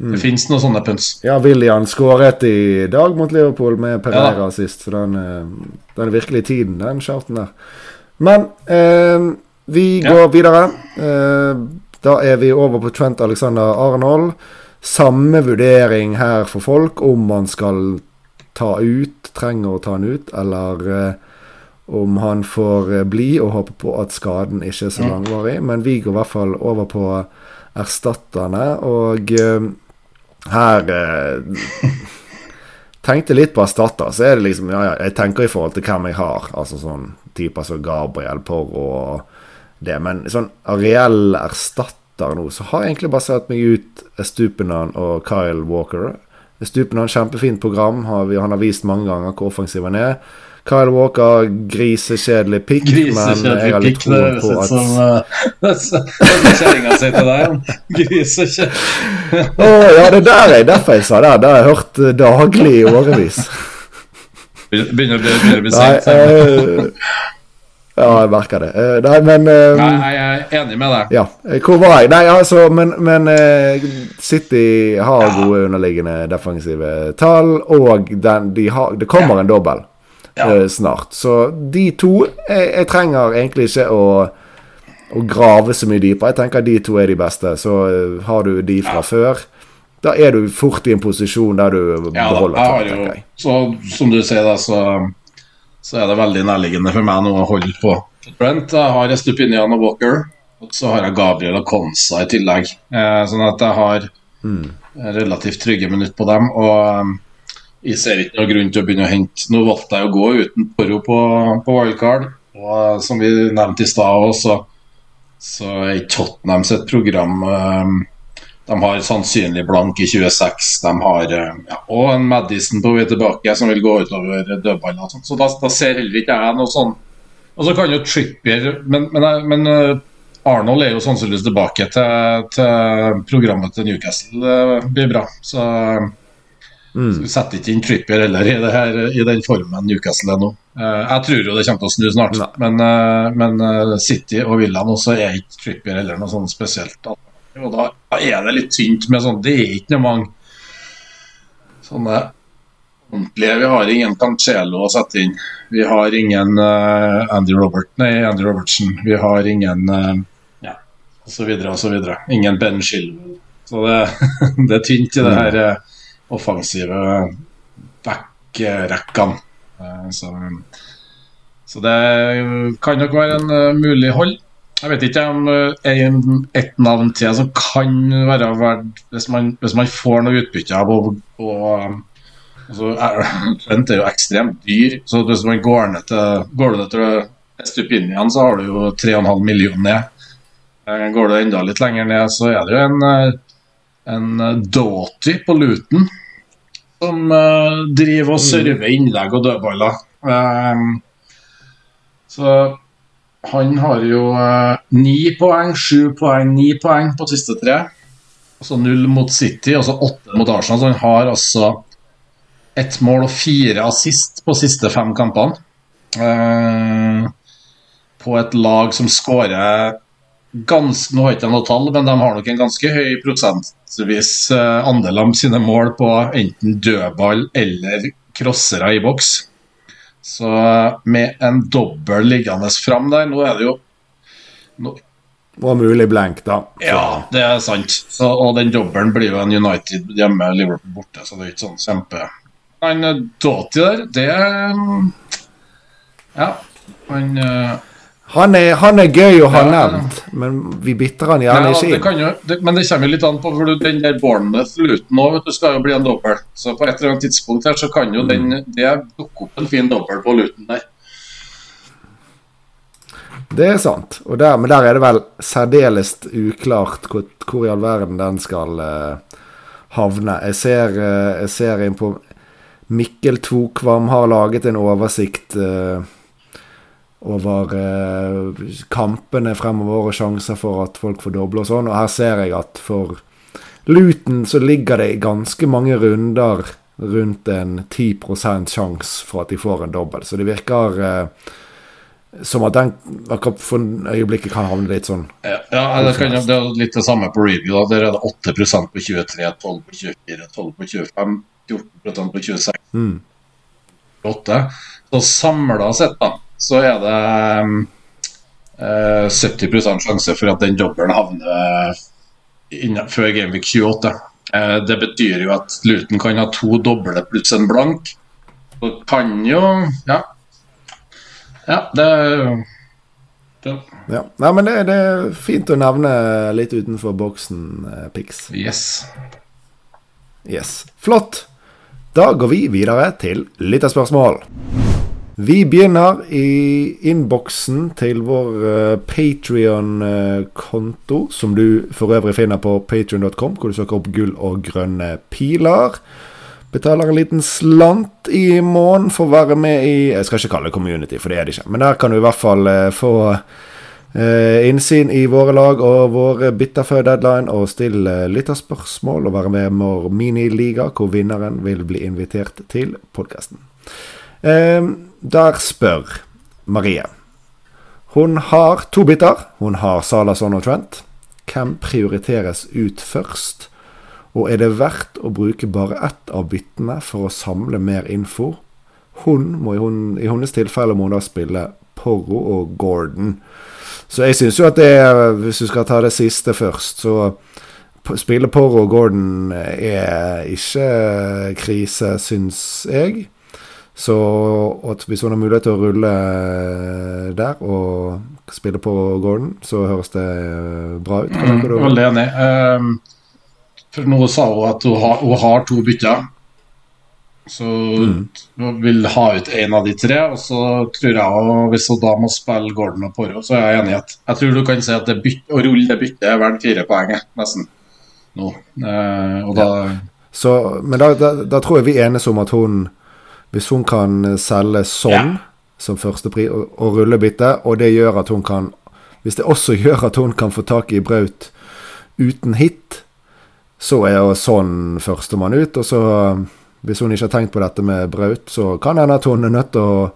Mm. Det finnes noen sånne punts. Ja, William skåret i dag mot Liverpool med Pereira ja. sist, så den, eh, den, er virkelig tiden, den shouten der. Men eh, vi går videre. Eh, da er vi over på Trent Alexander Arnold. Samme vurdering her for folk om man skal ta ut, trenger å ta han ut, eller eh, om han får eh, bli og håpe på at skaden ikke er så langvarig. Men vi går i hvert fall over på erstatterne. Og uh, her uh, Tenkte litt på erstatter, så er det liksom Ja, ja, jeg tenker i forhold til hvem jeg har. Altså sånn typer som Gabriel Porro og det. Men sånn reell erstatter nå, så har jeg egentlig bare sett meg ut Stupenan og Kyle Walker. Stupenan, kjempefint program. Har vi, han har vist mange ganger hvor offensiv han er. Kyle Walker, grisekjedelig pikk, men jeg har litt tro på at som, uh, Kjerringa si til deg, grisekjedelig oh, Ja, det der jeg, derfor jeg sa det. Det har jeg hørt uh, daglig i årevis. Begynner å bli sent? Uh, ja, jeg merker det. Uh, nei, men uh, Nei, jeg er enig med deg. Ja. Hvor var jeg? Nei, altså, men, men City har gode underliggende defensive tall, og den, de har, det kommer en dobbel ja. uh, snart. Så de to jeg, jeg, trenger egentlig ikke å, å grave så mye dypere. Jeg tenker de to er de beste. Så uh, har du de fra ja. før, da er du fort i en posisjon der du ja, beholder jeg har jo, Så som du sier, da, så, så er det veldig nærliggende for meg nå å holde på Brent. Jeg har Estupinian og Walker. Og så har jeg Gabriel og Konsa i tillegg. Eh, sånn at jeg har mm. relativt trygge minutter på dem. Og jeg ser ikke noen grunn til å begynne å hente Nå valgte jeg å gå uten Poro på, på wildcard. Og som vi nevnte i stad så, så er Tottenham sitt program um, De har sannsynlig blank i 26. De har um, ja, og en Madison på vei tilbake som vil gå utover dødballer. Så, så da, da, ser heller ikke jeg noe sånn Og så kan jo Trippier Men, men, men uh, Arnold er jo sannsynligvis tilbake til, til programmet til Newcastle. Det blir bra. Så Mm. Så vi setter ikke inn Trippier heller i, her, i, den formen Newcastle er nå. Uh, jeg tror jo det kommer til å snu snart, men, uh, men uh, City og Villa nå så er ikke Trippier heller noe sånn spesielt. Og da er det litt tynt med sånn Det er ikke noe mange sånne ordentlige Vi har ingen Cancelo å sette inn. Vi har ingen Andy Robert, nei, Andy Robertson. Vi har ingen ja, videre og så videre. Ingen Ben Shilwell. Så det, det, er tynt i det her. her offensive backrekkene. Eh, så, så, det kan nok være en uh, mulig hold. Jeg vet ikke om uh, et navn til som kan være verdt hvis man, hvis man får noe utbytte av å altså, Trent er jo ekstremt dyr, så hvis man går ned til, går ned til Estupinian, så har du jo 3,5 millioner ned. Går du enda litt lenger ned, så er det jo en en eh, Doughty på Luton som uh, driver og server mm. innlegg og dødballer. Um, så han har jo ni uh, poeng, sju poeng, ni poeng på siste tre. Altså null mot City, altså så åtte mot Arsenal. Så han har altså ett mål og fire assist på siste fem kampene. Uh, på et lag som skårer ganske, Nå har ikke noe tall, men de har nok en ganske høy prosentvis eh, andel av sine mål på enten dødball eller crossere i boks. Så med en dobbel liggende fram der Nå er det jo nå, Og mulig blank, da. Ja, det er sant. Så, og den dobbelen blir jo en United hjemme, Liverpool borte, så det er ikke sånn kjempe Han eh, Doughty der, det mm, Ja, han eh, Han er, han er gøy å ha Ja, ja. nevnt, men vi bytter han gjerne ja, jo, det, men det kommer litt an på for den der Bournemouth-luten òg, skal jo bli en dobbel. Så på et eller annet tidspunkt her så kan jo den det dukke opp en fin dobbel på luten der. Det er sant. Der, men der er det vel særdeles uklart hvor, hvor i all verden den skal uh, havne. Jeg ser, uh, jeg ser inn på Mikkel Tvokvam har laget en oversikt eh, over eh, kampene fremover og sjanser for at folk får doble og sånn. Og her ser jeg at for Luton så ligger det ganske mange runder rundt en 10% sjanse for at de får en dobbel. Så det virker eh, som at den akkurat for øyeblikket kan havne litt sånn Ja, ja det, kan, det er litt det samme på review. da, Der er det 8% på 23, 12 på 24, 12 på 25, 14% på 26. mm. 8. Så samla sett, da, så er det eh, 70% sjanse for at den dobbelen havner innen, før Gameweek 28. Eh, det betyr jo at Luton kan ha to doble pluss en blank. Så kan jo Ja. Ja, det det, Ja. Nei, men det, det er fint å nevne litt utenfor boksen, eh, Pix. Yes. Yes. Flott. Da går vi videre til lytterspørsmål. Vi begynner i innboksen til vår Patrion-konto, som du for øvrig finner på patrion.com, hvor du søker opp gull og grønne piler. Betaler en liten slant i måneden for å være med i Jeg skal ikke kalle det community, for det er det ikke. Men der kan du i hvert fall eh, få eh, innsyn i våre lag og vår bytter før deadline, og stille lytterspørsmål og være med i vår miniliga, hvor vinneren vil bli invitert til podkasten. Eh, der spør Marie. Hun har to biter. Hun har Salason og Trent. Hvem prioriteres ut først? Og er det verdt å bruke bare ett av byttene for å samle mer info? Hun må i, hun, i hennes tilfelle må hun da spille Porro og Gordon. Så jeg syns jo at det Hvis du skal ta det siste først, så spille Porro og Gordon er ikke krise, syns jeg. Så at hvis hun har mulighet til å rulle der og spille på Gordon, så høres det bra ut. Mm, veldig enig. Um, for nå sa hun at hun har, hun har to bytter. Så hun vil ha ut én av de tre. Og så tror jeg også, hvis hun da må spille Gordon og Poro, så er jeg enig i at Jeg tror du kan si at det byt, å rulle det byttet er verdt fire poeng, nesten. Nå. Eh, og da Så, men da, da, da tror jeg vi enes om at hun Hvis hun kan selge sånn som førstepris og, og rullebytte, og det gjør at hun kan Hvis det også gjør at hun kan få tak i Braut uten hit, så er jo sånn førstemann ut. Og så, hvis hun ikke har tenkt på dette med Braut, så kan det hende at hun er nødt til å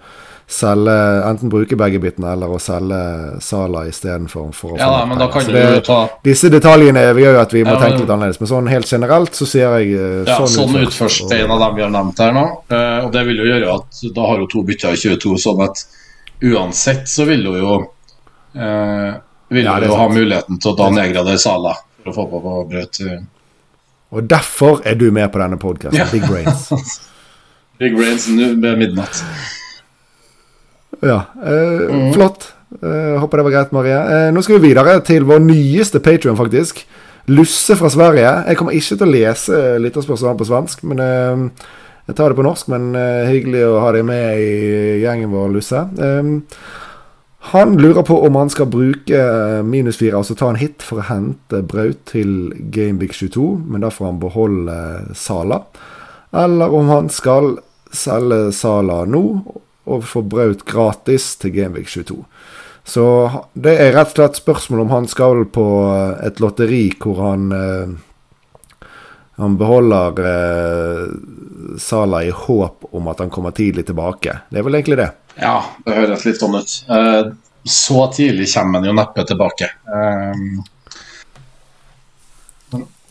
selge Enten bruke begge bitene eller å selge Sala istedenfor. For å Ja da, men da kan Så du ta disse detaljene gjør jo at vi må Ja, men- tenke litt annerledes. Men sånn helt generelt så sier jeg eh, Ja, sånn ut først, først, det er en av dem vi har nevnt her nå. Eh, og det vil jo gjøre at da har hun to bytter i 22, sånn at uansett så vil hun jo eh, Vil Ja, hun jo ha muligheten til å da nedgradere Sala for å få på, på brøt. Og derfor er du med på denne podkasten. Ja. Big Brains. Big Brains ved midnatt. Ja, eh, Mm. Flott. Eh, håper det var greit, Marie. Eh, nå skal vi videre til vår nyeste Patrion, faktisk. Lusse fra Sverige. Jeg kommer ikke til å lese lytterspørsmål på svensk, men eh, jeg tar det på norsk. Men eh, hyggelig å ha deg med i gjengen vår, Lusse. Eh, han lurer på om han skal bruke minus fire, altså ta en hit for å hente Braut til Gamebig 22, men da får han beholde Sala. Eller om han skal selge Sala nå og får Braut gratis til Genvik 22. Så det er rett og slett spørsmål om han skal på eh, et lotteri hvor han eh, han beholder eh, Sala i håp om at han kommer tidlig tilbake. Det er vel egentlig det. Ja, det høres litt sånn ut. Eh, så tidlig kommer han jo neppe tilbake. Eh,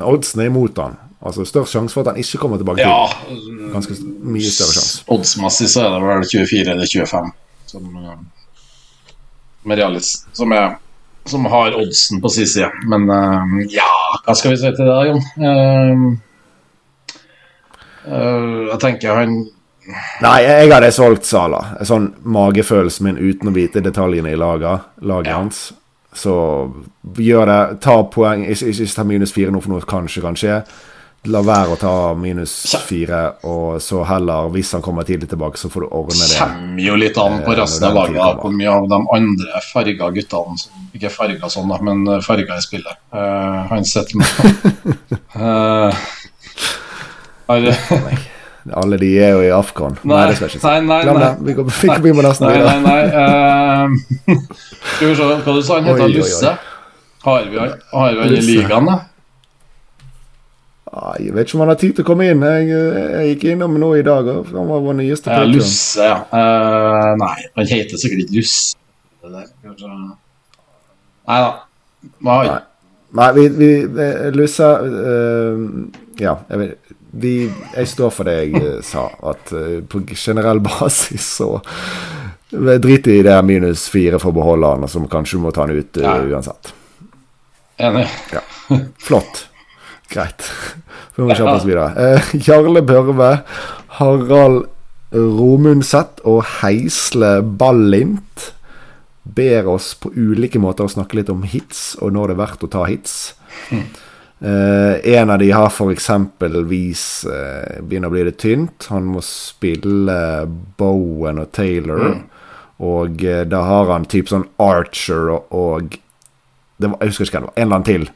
Oddsen er imot han. Altså størst sjanse for at han ikke kommer tilbake. Ja. Ganske mye større sjanse. oddsmessig så er det vel 24 eller 25 som, eh, som realist, som, er, som har oddsen på sin side. Men eh, ja, hva skal vi si til det, da, Jon? Eh, jeg tenker han Nei, jeg hadde solgt Sala. Sånn magefølelsen min uten å vite detaljene i laget, laget Ja. hans. Så gjør det. Ta poeng. Ikke, ikke ta minus fire nå, for noe kanskje kan skje. La være å ta minus fire, og så heller, hvis han kommer tidlig tilbake, så får du ordne det. kommer jo litt an på Eh, resten av laget. Hvor mye av de andre farga guttene som Ikke farga sånn, da, men farga i spillet. Uh, han sitter med uh, har, Alle de er jo i Afghan. Nei, det skal jeg ikke si. Nei, nei, Glem nei. det. Vi går, vi går nesten Nei, videre. nei, nei. Uh, skal vi se hva du sa han heter? Lusse? Har vi, han i ligaen, da? Jeg vet ikke om han har tid til å komme inn. Jeg, jeg gikk innom nå i dag, han var vår nyeste patron. Lusse, ja. Uh, nei, han heter sikkert ikke Lusse. Det der, kanskje. Nei da. Nei. Nei. Nei, vi, vi Lusse uh, Ja, jeg, vet, vi, jeg står for det jeg eh, sa, at uh, på generell basis så Drit i det minus fire for å beholde han, som kanskje du må ta han ut uansett. Enig. Ja. Flott. Greit. Vi må kjappe oss videre. Eh, Jarle Børve, Harald Romundset og Heisle Ballint ber oss på ulike måter å snakke litt om hits, og når det er verdt å ta hits. Eh, en av de har for eksempelvis eh, begynner å bli litt tynt. Han må spille Bowen og Taylor. Og eh, da har han typ sånn Archer og, og det var, Jeg husker ikke hva det var. En eller annen til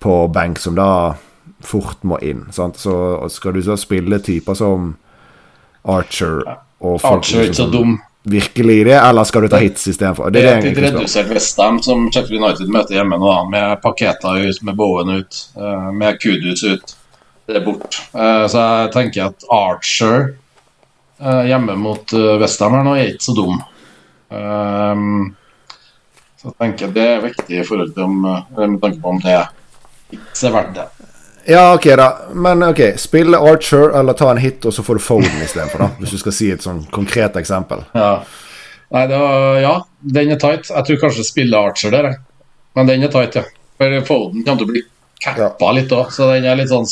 på benk som da fort må inn. Sant? Så skal du så spille typer som Archer og folk Archer er ikke så dum. Virkelig det, eller skal du ta hits istedenfor? Det Det er er et redusert Westham som Sheffield United møter hjemme nå, med Paketa ut, med Bowen ut, eh, med Kudus ut. Det er bort. Eh, Så jeg tenker at Archer eh, hjemme mot Westham her nå er ikke så dum. Um, Så jeg tenker det er viktig i forhold til om, med tanke på om det ikke er verdt det. Ja, ok, da. Men ok, spille Archer eller ta en hit, og så får du Foden istedenfor, da. Hvis du skal si et sånn konkret eksempel. Ja. Nei, det var, ja, den er tight. Jeg tror kanskje spille Archer der, jeg. Men den er tight, ja. For Foden kommer til å bli cappa litt òg, så den er litt sånn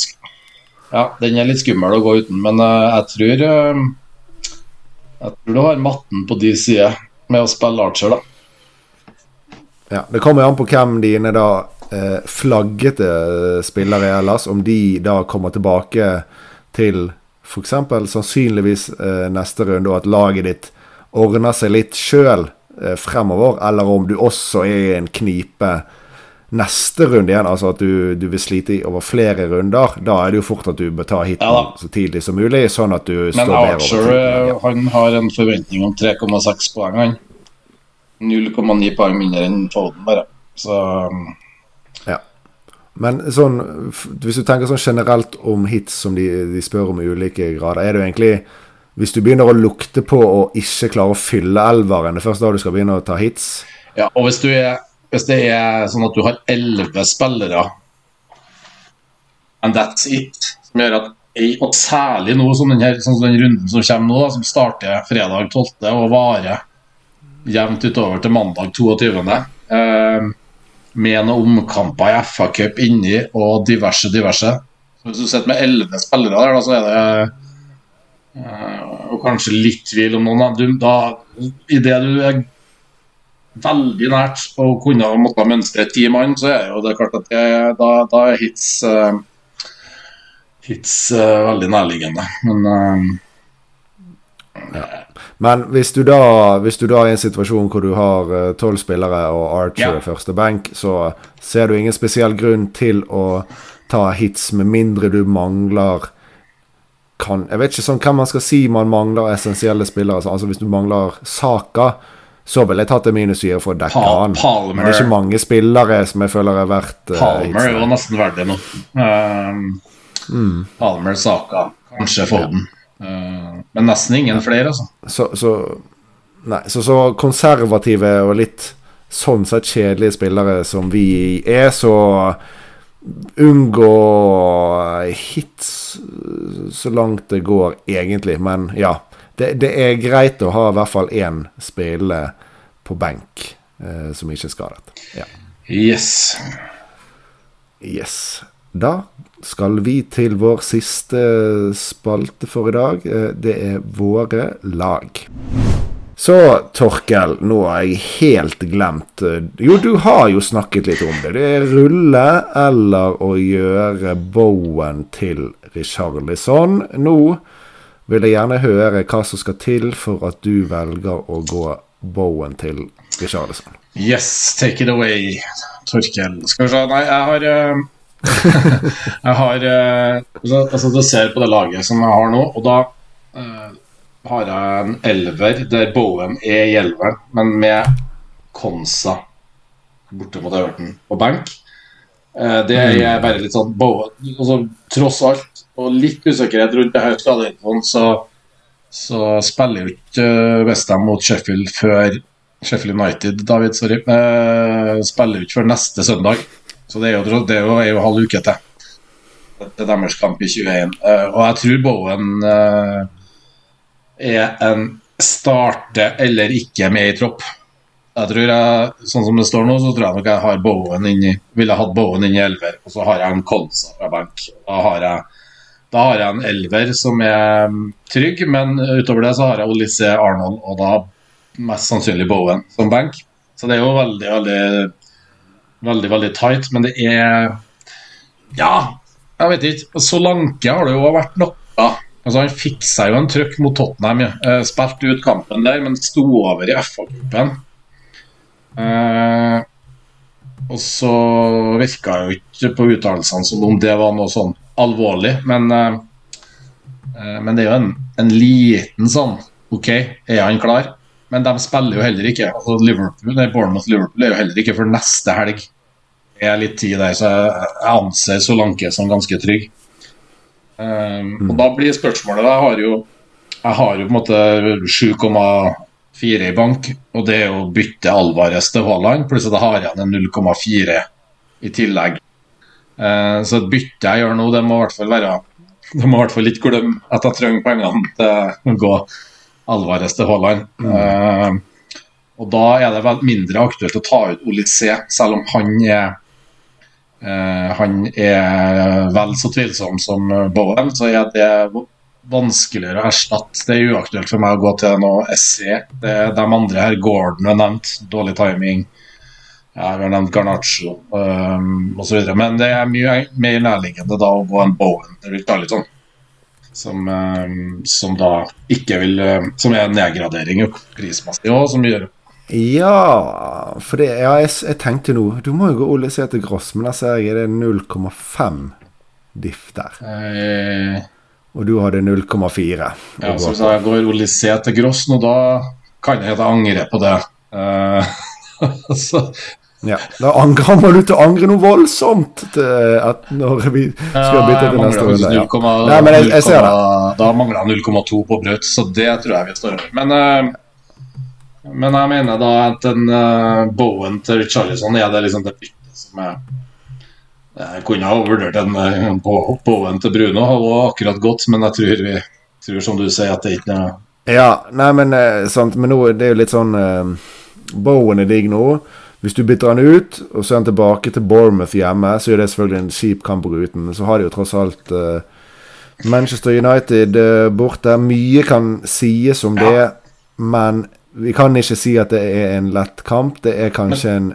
Ja, den er litt skummel å gå uten, men uh, jeg tror uh, Jeg tror du har matten på de sider med å spille Archer, da. Ja, Det kommer jo an på hvem dine da eh, flaggete spillere er ellers. Om de da kommer tilbake til f.eks. sannsynligvis eh, neste runde, og at laget ditt ordner seg litt sjøl eh, fremover, eller om du også er i en knipe neste runde igjen, altså at du, du vil slite over flere runder, da er det jo fort at du bør ta hiten Ja så tidlig som mulig, sånn at du Men står bedre Archer over eh, han har en forventning om 3,6 poeng, han. 0,9 poeng mindre enn Foden, bare. Så um. Men sånn, hvis du tenker sånn generelt om hits som de, de spør om i ulike grader, er det jo egentlig Hvis du begynner å lukte på å ikke klare å fylle elveren, det er først da du skal begynne å ta hits? Ja, og hvis, er, hvis det er sånn at du har elleve spillere, and that's it, som gjør at og særlig nå som den, her, sånn den runden som kommer nå, da, som starter fredag 12. og varer jevnt utover til mandag 22. Eh, med noen omkamper i FA Cup inni og diverse, diverse. Hvis du sitter med elleve spillere der, da, så er det øh, Og kanskje litt tvil om noen. Du, da Idet du er veldig nært å kunne ha måttet mønstre ti mann, så er jo det klart at det, da, da er hits øh, hits øh, veldig nærliggende. Men eh, Men hvis du da, hvis du da er i en situasjon hvor du har eh, tolv spillere og Archer Ja. første benk, så ser du ingen spesiell grunn til å ta hits med mindre du mangler kan, Jeg vet ikke sånn hvem man skal si man mangler essensielle spillere. Altså Hvis du mangler Saka, så ville jeg tatt en minus fire for å dekke Pal han. Palmer. Men det er ikke mange spillere som jeg føler er verdt uh, Palmer er jo nesten verdt det nå. mm. Palmer, Saka, kanskje Foden. Eh, men nesten ingen flere, altså. Så, så Nei, så, så konservative og litt sånn sett kjedelige spillere som vi er, så unngå hits så langt det går, egentlig. Men ja. Det, det er greit å ha i hvert fall én spiller på benk eh, som ikke er skadet. Ja. Yes. Yes. Da skal vi til vår siste spalte for i dag. Eh, det er våre lag. Så, Torkel, nå har jeg helt glemt eh, Jo, du har jo snakket litt om det. Det er rulle eller å gjøre Bowen til Richarlison. Nå vil jeg gjerne høre hva som skal til for at du velger å gå Bowen til Richarlison. Yes, take it away, Torkel. Skal vi se Nei, jeg har uh, Jeg har uh, Altså, du ser på det laget som jeg har nå, og da uh, har jeg en elver der Bowen er i elveren, men med Konsa borte mot Everton på benk. Det er bare litt sånn Bowen altså, Tross alt og litt usikkerhet rundt det her skadeinfoen, så, så spiller jo ikke eh, Westham mot Sheffield før Sheffield United, David, sorry. Eh, spiller jo ikke før neste søndag. Så det er jo, det er jo, er jo halv uke til. Er deres kamp i 21. Eh, og jeg tror Bowen eh, er en starte eller ikke med i tropp. Jeg tror jeg, Sånn som det står nå, så tror jeg nok jeg har Bowen inni, ville hatt Bowen inn i elver. Og så har jeg en Konsa fra benk. Da har jeg da har jeg en elver som er trygg, men utover det så har jeg Olysée Arnold og da mest sannsynlig Bowen som bank. Så det er jo veldig, veldig, veldig, veldig tight. Men det er Ja, jeg vet ikke. Solanke har det jo vært noe. Altså Han fikk seg jo en trøkk mot Tottenham. Ja. Eh, spilte ut kampen der, men sto over i FA-cupen. Eh, og så virka jo ikke på uttalelsene som om det var noe sånn alvorlig, men, uh, men det er jo en, en, liten sånn OK, er han klar? Men de spiller jo heller ikke. altså Liverpool, Bournemouth-Liverpool er jo heller ikke for neste helg. Det er litt tid der, så jeg, anser Solanke som ganske trygg. Um, og Da blir spørsmålet Jeg har jo, jeg har jo på en måte 7,4 i bank, og det er å bytte Alvarez til Haaland, pluss at jeg har igjen en 0,4 i tillegg. Uh, så et bytte jeg gjør nå, det må i hvert fall være Det må i hvert fall ikke glemme at jeg trenger pengene til å gå Alvarez til Haaland. Mm. Uh, og da er det vel mindre aktuelt å ta ut Olysé, selv om han er uh, han er vel så tvilsom som Bowen, så er det vanskeligere å erstatte. Det er uaktuelt for meg å gå til noe SE. Det, de andre her, Gordon er nevnt, dårlig timing. Ja, vi har nevnt Garnaccio um, osv. Men det er mye mer nærliggende da å gå en Bowen Det vil ta litt um, som da ikke vil um, Som er en nedgradering prismessig òg, som gjør Ja, for det, ja, jeg, jeg, tenkte nå Du må jo gå og se til Gross, men der ser jeg det er 0,5 diff der. Eh, og du hadde 0,4. Ja, så hvis jeg går Ole C til Gross nå, da kan jeg angre på det. Uh, så, ja, Da angrer man ut å angre noe voldsomt når vi skal bytte til neste runde. Ja. Nei, men jeg, jeg ser det. Da mangler han 0,2 på brøt, så det tror jeg vi står over. Men, uh, men jeg mener da at en uh, Bowen til Charlison er det liksom det byttet som er Jeg kunne ha vurdert en uh, Bowen til Bruno, var akkurat godt, men jeg tror vi tror som du sier at det ikke er Ja, nei, men sant, men nå det er jo litt sånn Bowen er digg nå. Hvis du bytter han ut, og så er han tilbake til Bournemouth hjemme, så er det selvfølgelig en kjip kamp på ruten. Men så har de jo tross alt uh, Manchester United uh, borte. Mye kan sies om det, men vi kan ikke si at det er en lett kamp. Det er kanskje en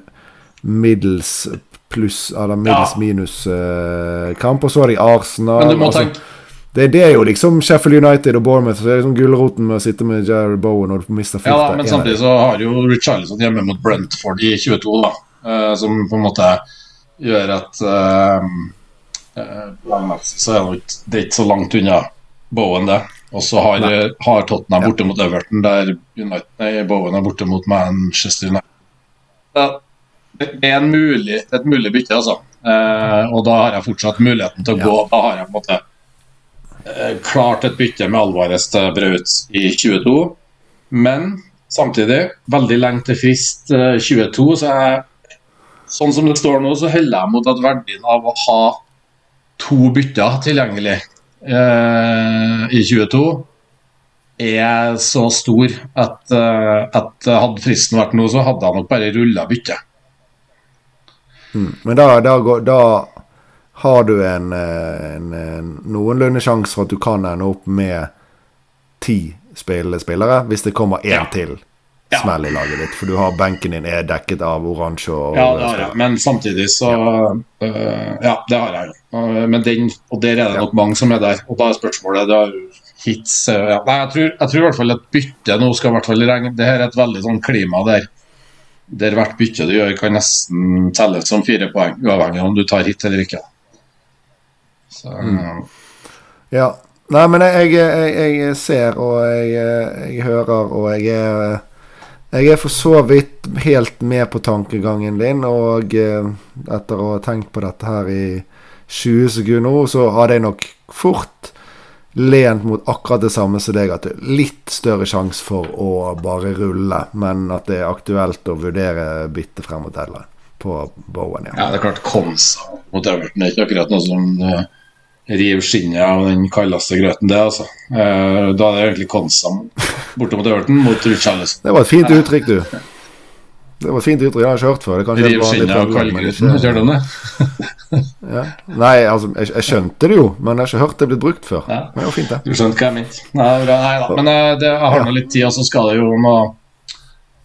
middels pluss, eller middels ja. minus-kamp. Uh, og så har de Arsenal. Men du må altså, tenke det, det, er jo liksom Sheffield United og Bournemouth. Så det er liksom Gulroten med å sitte med Jared Bowen når du mister fullt. Ja, da, men samtidig så har jo Richarlison hjemme mot Brentford i 22, da. Uh, som på en måte gjør at uh, uh, så er det, ikke så langt unna Bowen, det. Og så har, har, Tottenham borte mot Everton, der United, nei, Bowen er borte mot Manchester United. Det er en mulig, et mulig bytte, altså. og da har jeg fortsatt muligheten til å gå. Da har jeg på en måte klart et bytte med Alvarez til Braut i 22. Men samtidig, veldig lenge til frist 22, eh, så jeg sånn som det står nå, så holder jeg mot at verdien av å ha to bytter tilgjengelig eh, i 22 er så stor at, eh, at hadde fristen vært nå, så hadde jeg nok bare rulla byttet. Mm. Men da, da, går- da har du en, eh, en, en noenlunde sjanse for at du kan ende opp med ti spillende spillere, hvis det kommer én Ja. til Ja. smell i laget ditt. For du har benken din er dekket av oransje og Ja, det har jeg. Men samtidig så øh, Ja, det har jeg. Øh, Men den, og der er det nok mange som er der. Og da er spørsmålet det er hits ja. Nei, jeg tror, jeg tror i hvert fall et bytte nå skal i hvert fall regne Det her er et veldig sånn klima der der hvert bytte du gjør, kan nesten telles som fire poeng, uavhengig om du tar hit eller ikke. Så, Ja. Nei, men jeg, jeg, jeg ser og jeg, jeg hører og jeg er Jeg er for så vidt helt med på tankegangen din, og eh, etter å ha tenkt på dette her i 20 sekunder nå, så hadde jeg nok fort lent mot akkurat det samme som deg, at det er litt større sjanse for å bare rulle, men at det er aktuelt å vurdere bytte frem mot Edland på Bowen, ja. ja, det er klart Konsa mot Everton er ikke akkurat noe som river skinnet av den kaldeste grøten, det, altså. Eh, da er det egentlig Konsam borte mot Everton mot Richarlison. Det var et fint uttrykk, du. Det var et fint uttrykk, jeg har ikke hørt før. Det er Riv skinnet av kaldgrøten, kjører du det? Ja. Nei, altså, jeg, jeg skjønte det jo, men jeg har ikke hørt det blitt brukt før. Ja. Men det var fint, det. Du skjønte hva jeg mente? Nei, bra. Nei da. Men eh, det, jeg har nå litt tid, og så skal det jo noe,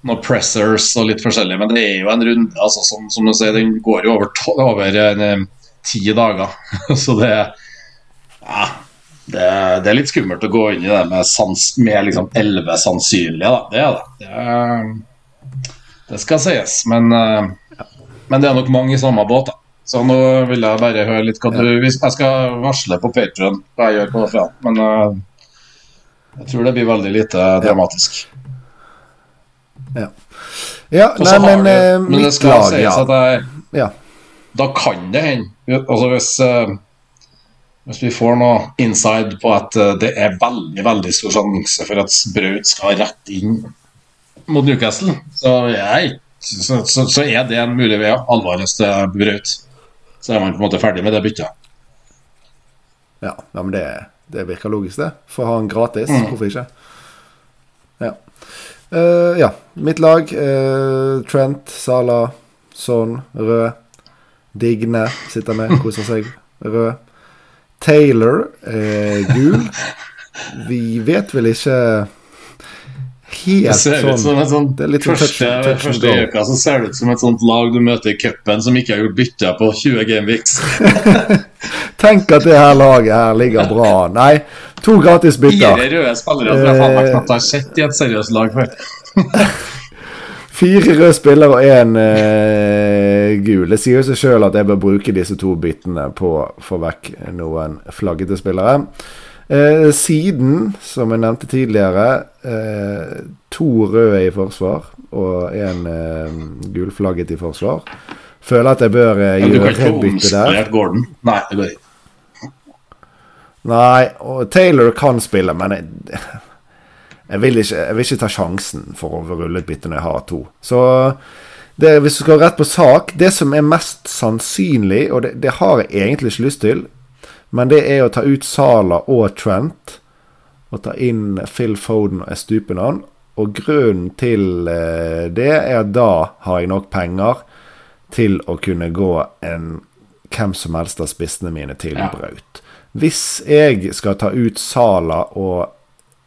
noen pressers og litt forskjellig. Men det er jo en runde, altså, som, som du sier, den går jo over, over en, eh, ti dager. så det ja, det, det er litt skummelt å gå inn i det med, sans, med liksom sannsynlige, da. Det er det. Det, det skal sies. Men, eh, men det er nok mange i samme båt, da. Så nå vil jeg bare høre litt hva du Jeg skal varsle på Patreon hva jeg gjør på fredag, men eh, jeg tror det blir veldig lite dramatisk. Ja, ja nei, men, du- eh, men det skal lag, sies ja. at jeg, ja. da kan det hende altså hvis, hvis vi får noe inside på at eh, det er veldig veldig stor sjanse for at Braut skal rett inn mot Newcastle, så, jeg, så, så, så er det en mulig vei. Alvarligst til Braut. Så er man på en måte ferdig med det byttet. Ja, ja men det, det virker logisk, det. Få ha den gratis. Mm. Hvorfor ikke? Ja. Uh, ja. Mitt lag. uh, Trent, Sala, Son, Rød. Digne sitter med, koser seg. Rød. Taylor, er gul. Vi vet vel ikke Det helt ser ut som sånn et sånt Det sånn touch- første, touch første uka så ser det ut som et sånt lag du møter i cupen som ikke har gjort bytte på 20 gameweeks. Tenk at det her laget her ligger bra. Nei, to gratis bytter. Fire røde spillere som jeg faen meg knapt har sett i et seriøst lag før. Fire røde spillere og én eh, gul. Det sier jo seg sjøl at jeg bør bruke disse to byttene på å få vekk noen flaggete spillere. Eh, siden, som jeg nevnte tidligere, eh, to røde i forsvar og én eh, gulflagget i forsvar. Føler at jeg bør eh, gjøre et bytte der. Gordon. Nei, det går ikke. Nei, og Taylor kan spille, men jeg, jeg, vil ikke, jeg vil ikke ta sjansen for å rulle et bytte når jeg har to. Så det, hvis du skal rett på sak Det som er mest sannsynlig, og det, det har jeg egentlig ikke lyst til, men det er å ta ut Sala og Trent og ta inn Phil Foden og Estupinan. Og grunnen til eh, det er at da har jeg nok penger til å kunne gå en hvem som helst av spissene mine til. Braut. Hvis jeg skal ta ut Sala og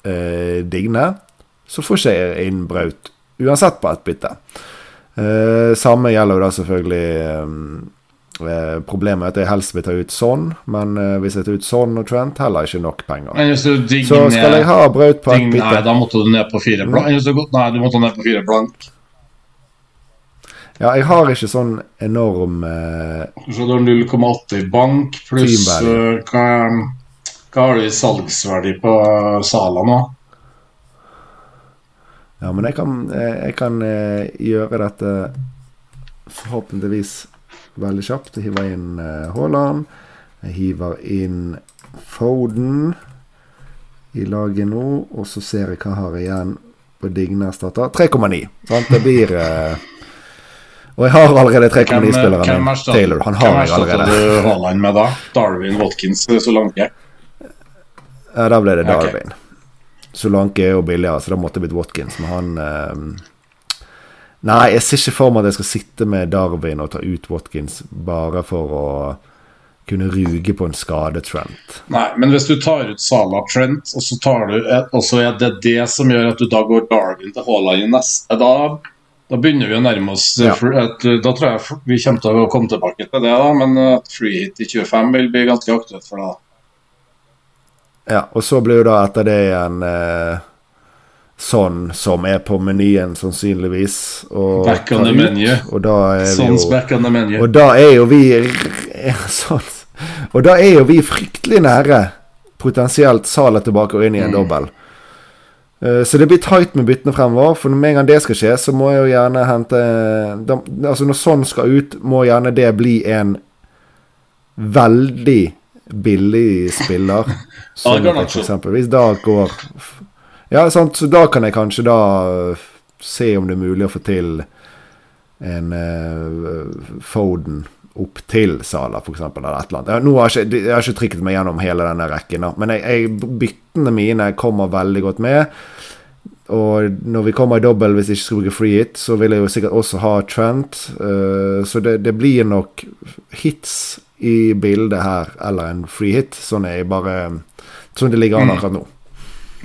eh, Digne, så får ikke inn Braut uansett på ett bytte. Eh, samme gjelder jo da selvfølgelig eh, eh, Problemet er at jeg helst vil ta ut sånn, men eh, hvis jeg tar ut sånn og Trent, heller ikke nok penger. Digner Så skal jeg ha Braut på ett bytte. Nei, da måtte du ned på fire blank. Hvis nei, du måtte ned på fire blank. Ja, jeg har ikke sånn enorm eh, Så du har 0,8 i bank pluss øh, hva, hva har du i salgsverdi på Sala nå? Ja, men jeg kan, eh, jeg kan eh, gjøre dette forhåpentligvis veldig kjapt. Jeg hiver inn eh, Haaland. Jeg hiver inn Foden i laget nå. Og så ser jeg hva jeg har igjen på Digne erstatter. 3,9. Sant? Det blir eh, Og jeg har allerede 3,9-spilleren hvem min. Taylor. Han har hvem erstatter du Haaland med da? Darwin Watkins så langt Ja, da ble det Darwin. Okay. Solanke er jo billigere, så da måtte det blitt Watkins. Men han eh, Nei, jeg ser ikke for meg at jeg skal sitte med Darwin og ta ut Watkins bare for å kunne ruge på en skadetrend. Nei, men hvis du tar ut Sala Trent, og så, tar du, og så er det det som gjør at du da går Darwin til Haaland i neste, da, da begynner vi å nærme oss Ja. at, Da tror jeg vi kommer til å komme tilbake til det, da, men at free hit i 25 vil bli ganske aktuelt for deg. Ja, og så blir jo da etter det igjen eh, sånn som er på menyen, sannsynligvis. Og Back on ta the menu. Og da er vi Sons jo back on the menu. Og da er jo vi ja, sånn. Og da er jo vi fryktelig nære potensielt Salet tilbake og inn i en Mm. dobbel. Eh, Så det blir tight med byttene fremover. For med en gang det skal skje, så må jeg jo gjerne hente da, Altså Når sånn skal ut, må gjerne det bli en veldig billig spiller. Jeg for eksempel, da går Ja, sant, så da kan jeg kanskje da se om det er mulig å få til en uh, Foden opp til Sala, f.eks. Eller et eller annet. Ja, Nå har jeg, ikke, jeg har ikke trikket meg gjennom hele denne rekken, da. men jeg, jeg, byttene mine kommer veldig godt med. Og når vi kommer i dobbel, hvis jeg ikke skal bruke free hit, så vil jeg jo sikkert også ha Trent. Uh, så det, det blir nok hits i bildet her, eller en free hit. Sånn er jeg bare Sånn det ligger an akkurat nå.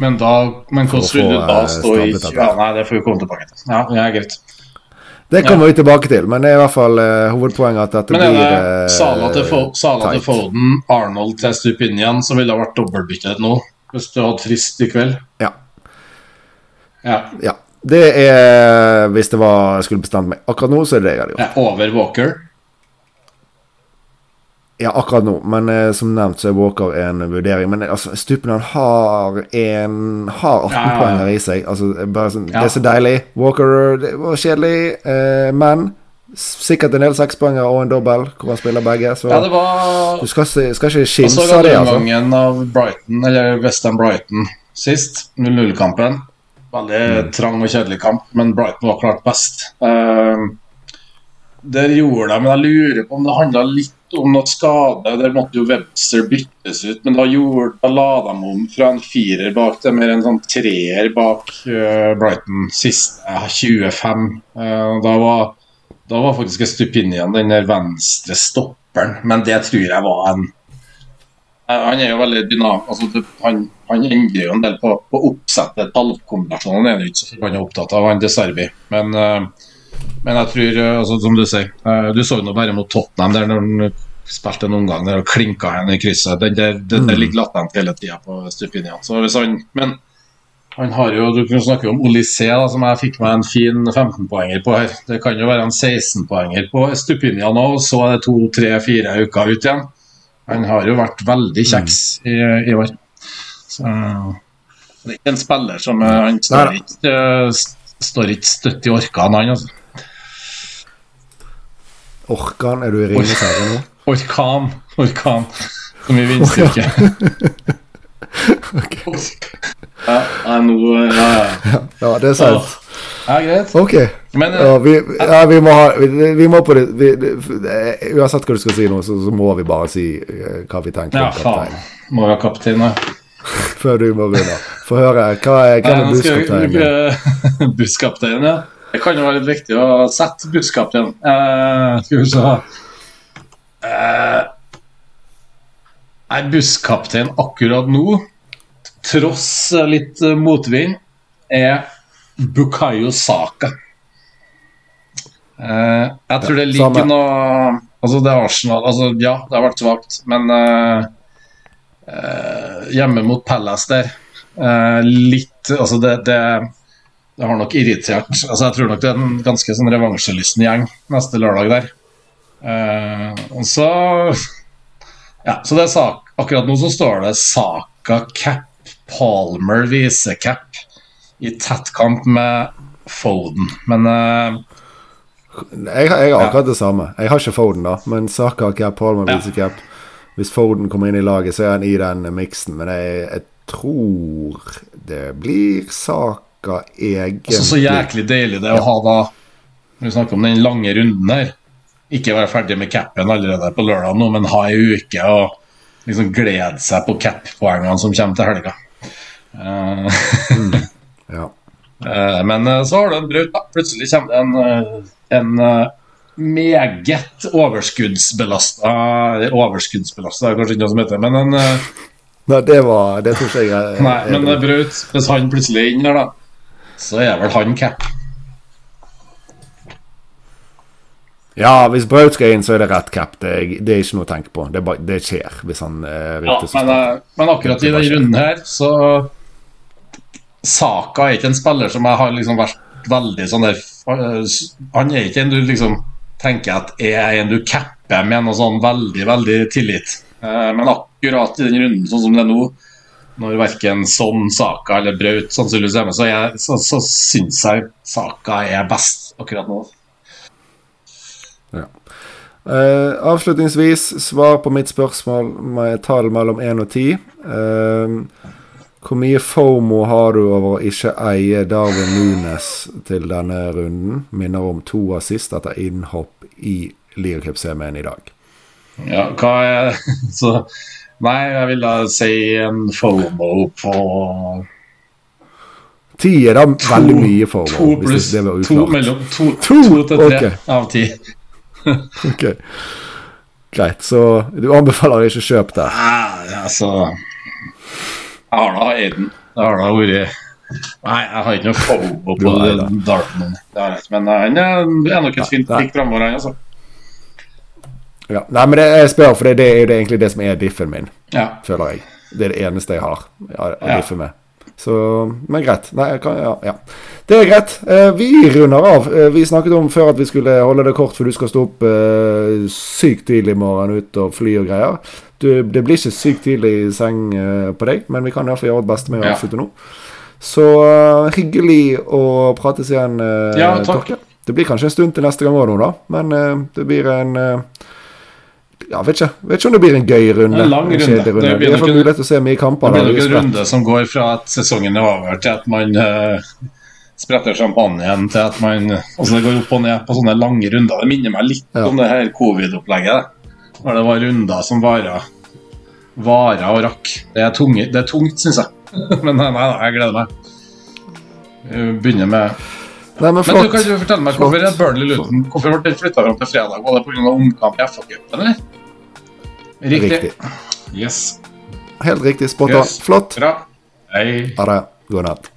Men da Men hvordan vil du da eh, stå i. Ja, nei, det får vi komme tilbake til. Ja, det er greit. Det kommer vi tilbake til, men det er i hvert fall uh, hovedpoenget at dette Men blir det Sala til, Fo Sala til. Foden, Arnold til Stupinian, som ville ha vært dobbeltbyttet nå? Hvis du hadde frist i kveld? Ja. Ja. ja. Det er Hvis det var jeg skulle bestemt meg akkurat nå, så er det det jeg hadde gjort. over Walker? Ja, akkurat nå, men eh, som nevnt så er Walker en vurdering. Men altså, Stupinan har en Har 18 Ja, ja, poenger i seg. Altså, det sånn, Ja. Det er så deilig. Walker det var kjedelig, eh, men sikkert en del sekspoengere og en dobbel hvor han spiller begge. Så Ja, det var du skal, skal ikke Og så skimse ga av du det, altså. av Brighton, eller Western Brighton sist. 0-0-kampen. Veldig trang og kjedelig kamp, men Brighton var klart best. Uh, der gjorde de, men jeg lurer på om det handla litt om noe skade. Der måtte jo Webster byttes ut, men da, gjorde, da la de om fra en firer bak til mer en sånn treer bak eh, Brighton siste eh, 25. Eh, da var da var faktisk Stupinian den der venstre stopperen, men det tror jeg var en Han er jo veldig dynamisk. Altså, det, han, han endrer jo en del på, på oppsettet. Tallkombinasjonene er det ikke så forbanna opptatt av, han De Serbi. Men, eh, men jeg tror, eh, altså, som du sier eh, Du så jo bare mot Tottenham der når han spilte en omgang der og klinka henne i krysset. Den der, den der ligger latent hele tida på Stupinian. Så hvis han, men han har jo, Du kan snakke om Olysée, som jeg fikk meg en fin 15-poenger på her. Det kan jo være en 16-poenger på Stupinian òg, så er det to, tre, fire uker ut igjen. Han har jo vært veldig kjeks i, i år. Så, det er ikke en spiller som Han står ikke, eh, står ikke støtt i orkan, han. altså. Orkan, er du i Ringenes herre nå? Orkan. Orkan. Så mye vindstyrke. ja, nei, nå ja, ja. Ja, det er sant. ja, greit. Ok. Men eh, Ja, vi, ja, vi må ha vi, vi må på det vi, Uansett hva du skal si nå, så, så må vi bare si eh, hva vi tenker. ja, faen. Må vi ha kaptein, da? Før du må runde. Få høre. Hva er, hva er busskapteinen? busskaptein, ja. Det kan jo være litt viktig å sette busskaptein. Eh, skal vi se eh, Nei, busskaptein akkurat nå, tross litt eh, motvind, er Bukayo Saka. Uh, jeg tror det ligger Samme. noe Altså, det er Arsenal altså, Ja, det har vært svakt, men uh, uh, hjemme mot Palace der Litt Altså, det, det, det har nok irritert Altså, jeg tror nok det er en ganske sånn revansjelysten gjeng neste lørdag der. Og så Ja, så det er sak Akkurat nå så står det Saka cap, Palmer visecap i tett kamp med Foden. Men uh, Jeg, har- jeg har akkurat det samme. Jeg har ikke Foden, da, men Saka har cap, Palmer Ja. viser cap. Hvis Foden kommer inn i laget, så er han i den miksen, men jeg, jeg tror det blir Saka egentlig. Altså, så jæklig deilig det å ha da Vi snakker om den lange runden her. Ikke være ferdig med capen allerede på lørdag nå, men ha ei uke og liksom glede seg på cap-poengene som kommer til helga. Uh, Ja. uh, Men eh, så har du en brudd. Plutselig kommer det en, eh, en meget overskuddsbelasta Overskuddsbelasta er kanskje ikke noe som heter men en Nei, det var Det tror ikke jeg Nei, men bra. Braut, hvis han plutselig er inne der, da, så er vel han cap. Ja, hvis Braut skal inn, så er det rett cap. Det det er ikke noe å tenke på. Det, bare, det skjer hvis han er Ja, men, eh, men akkurat i den runden her, så Saka er ikke en spiller som jeg har liksom vært veldig sånn der eh, Han er ikke en du liksom tenker at er en du capper med noe sånn veldig, veldig tillit. Eh, Men akkurat i den runden sånn som det er nå, når verken Son, Saka eller Braut sannsynligvis er med, så, jeg, så, så syns jeg Saka er best akkurat nå. Eh, avslutningsvis, svar på mitt spørsmål med tall mellom 1 og 10. Uh, hvor mye FOMO har du over å ikke eie Darwin Nunes til denne runden? Minner om to assist etter innhopp i ligacupsemien i dag. Ja, hva er Så Nei, jeg vil da si en FOMO på 10 er da veldig mye FOMO, to pluss det var to mellom to, To, to til tre okay. av ti. Ok. Greit, så du anbefaler ikke kjøp der? Nei, altså Jeg har da Aiden. Det har da vært Nei, jeg har ikke noe fobo på. Darton. Men han er, nok et fint pikk framover, han, altså. Ja. Nei, men det, jeg spør, for det, det er jo egentlig det som er diffen min, Ja. føler jeg. Det er det eneste jeg har å å Ja. diffe med. Så, men greit. Nei, kan, ja, ja. Det er greit. Eh, vi runder av. Eh, vi snakket om før at vi skulle holde det kort, for du skal stå opp eh, sykt tidlig i morgen ut og fly og greier. Du, det blir ikke sykt tidlig i seng på deg, men vi kan iallfall gjøre vårt beste med å avslutte nå. Så hyggelig å prates igjen, Ja. Torke. Det blir kanskje en stund til neste gang òg da. Men det blir en ja, vet ikke. vet ikke om det blir en gøy runde. En lang runde. kjedelig Det blir nok mulighet til å se mye kamper. Det blir nok en runde som går fra at sesongen er over, til at man uh, spretter champagnen, til at man Altså det går opp og ned på sånne lange runder. Det minner meg litt Ja. om det her covid-opplegget. det. Når det var runder som varer varer og rakk. Det er, tunge, det er tungt, syns jeg. Men nei, nei, jeg gleder meg. Begynner med Nei, men Men du kan du fortelle meg hvorfor Burnley Luton Hvorfor ble den flytta fram til fredag? Var det pga. omkamp i FA-cupen, eller? Riktig. Riktig. Yes. Helt riktig. Spot on. Yes. Flott. Bra. Hei. Ha det. God natt.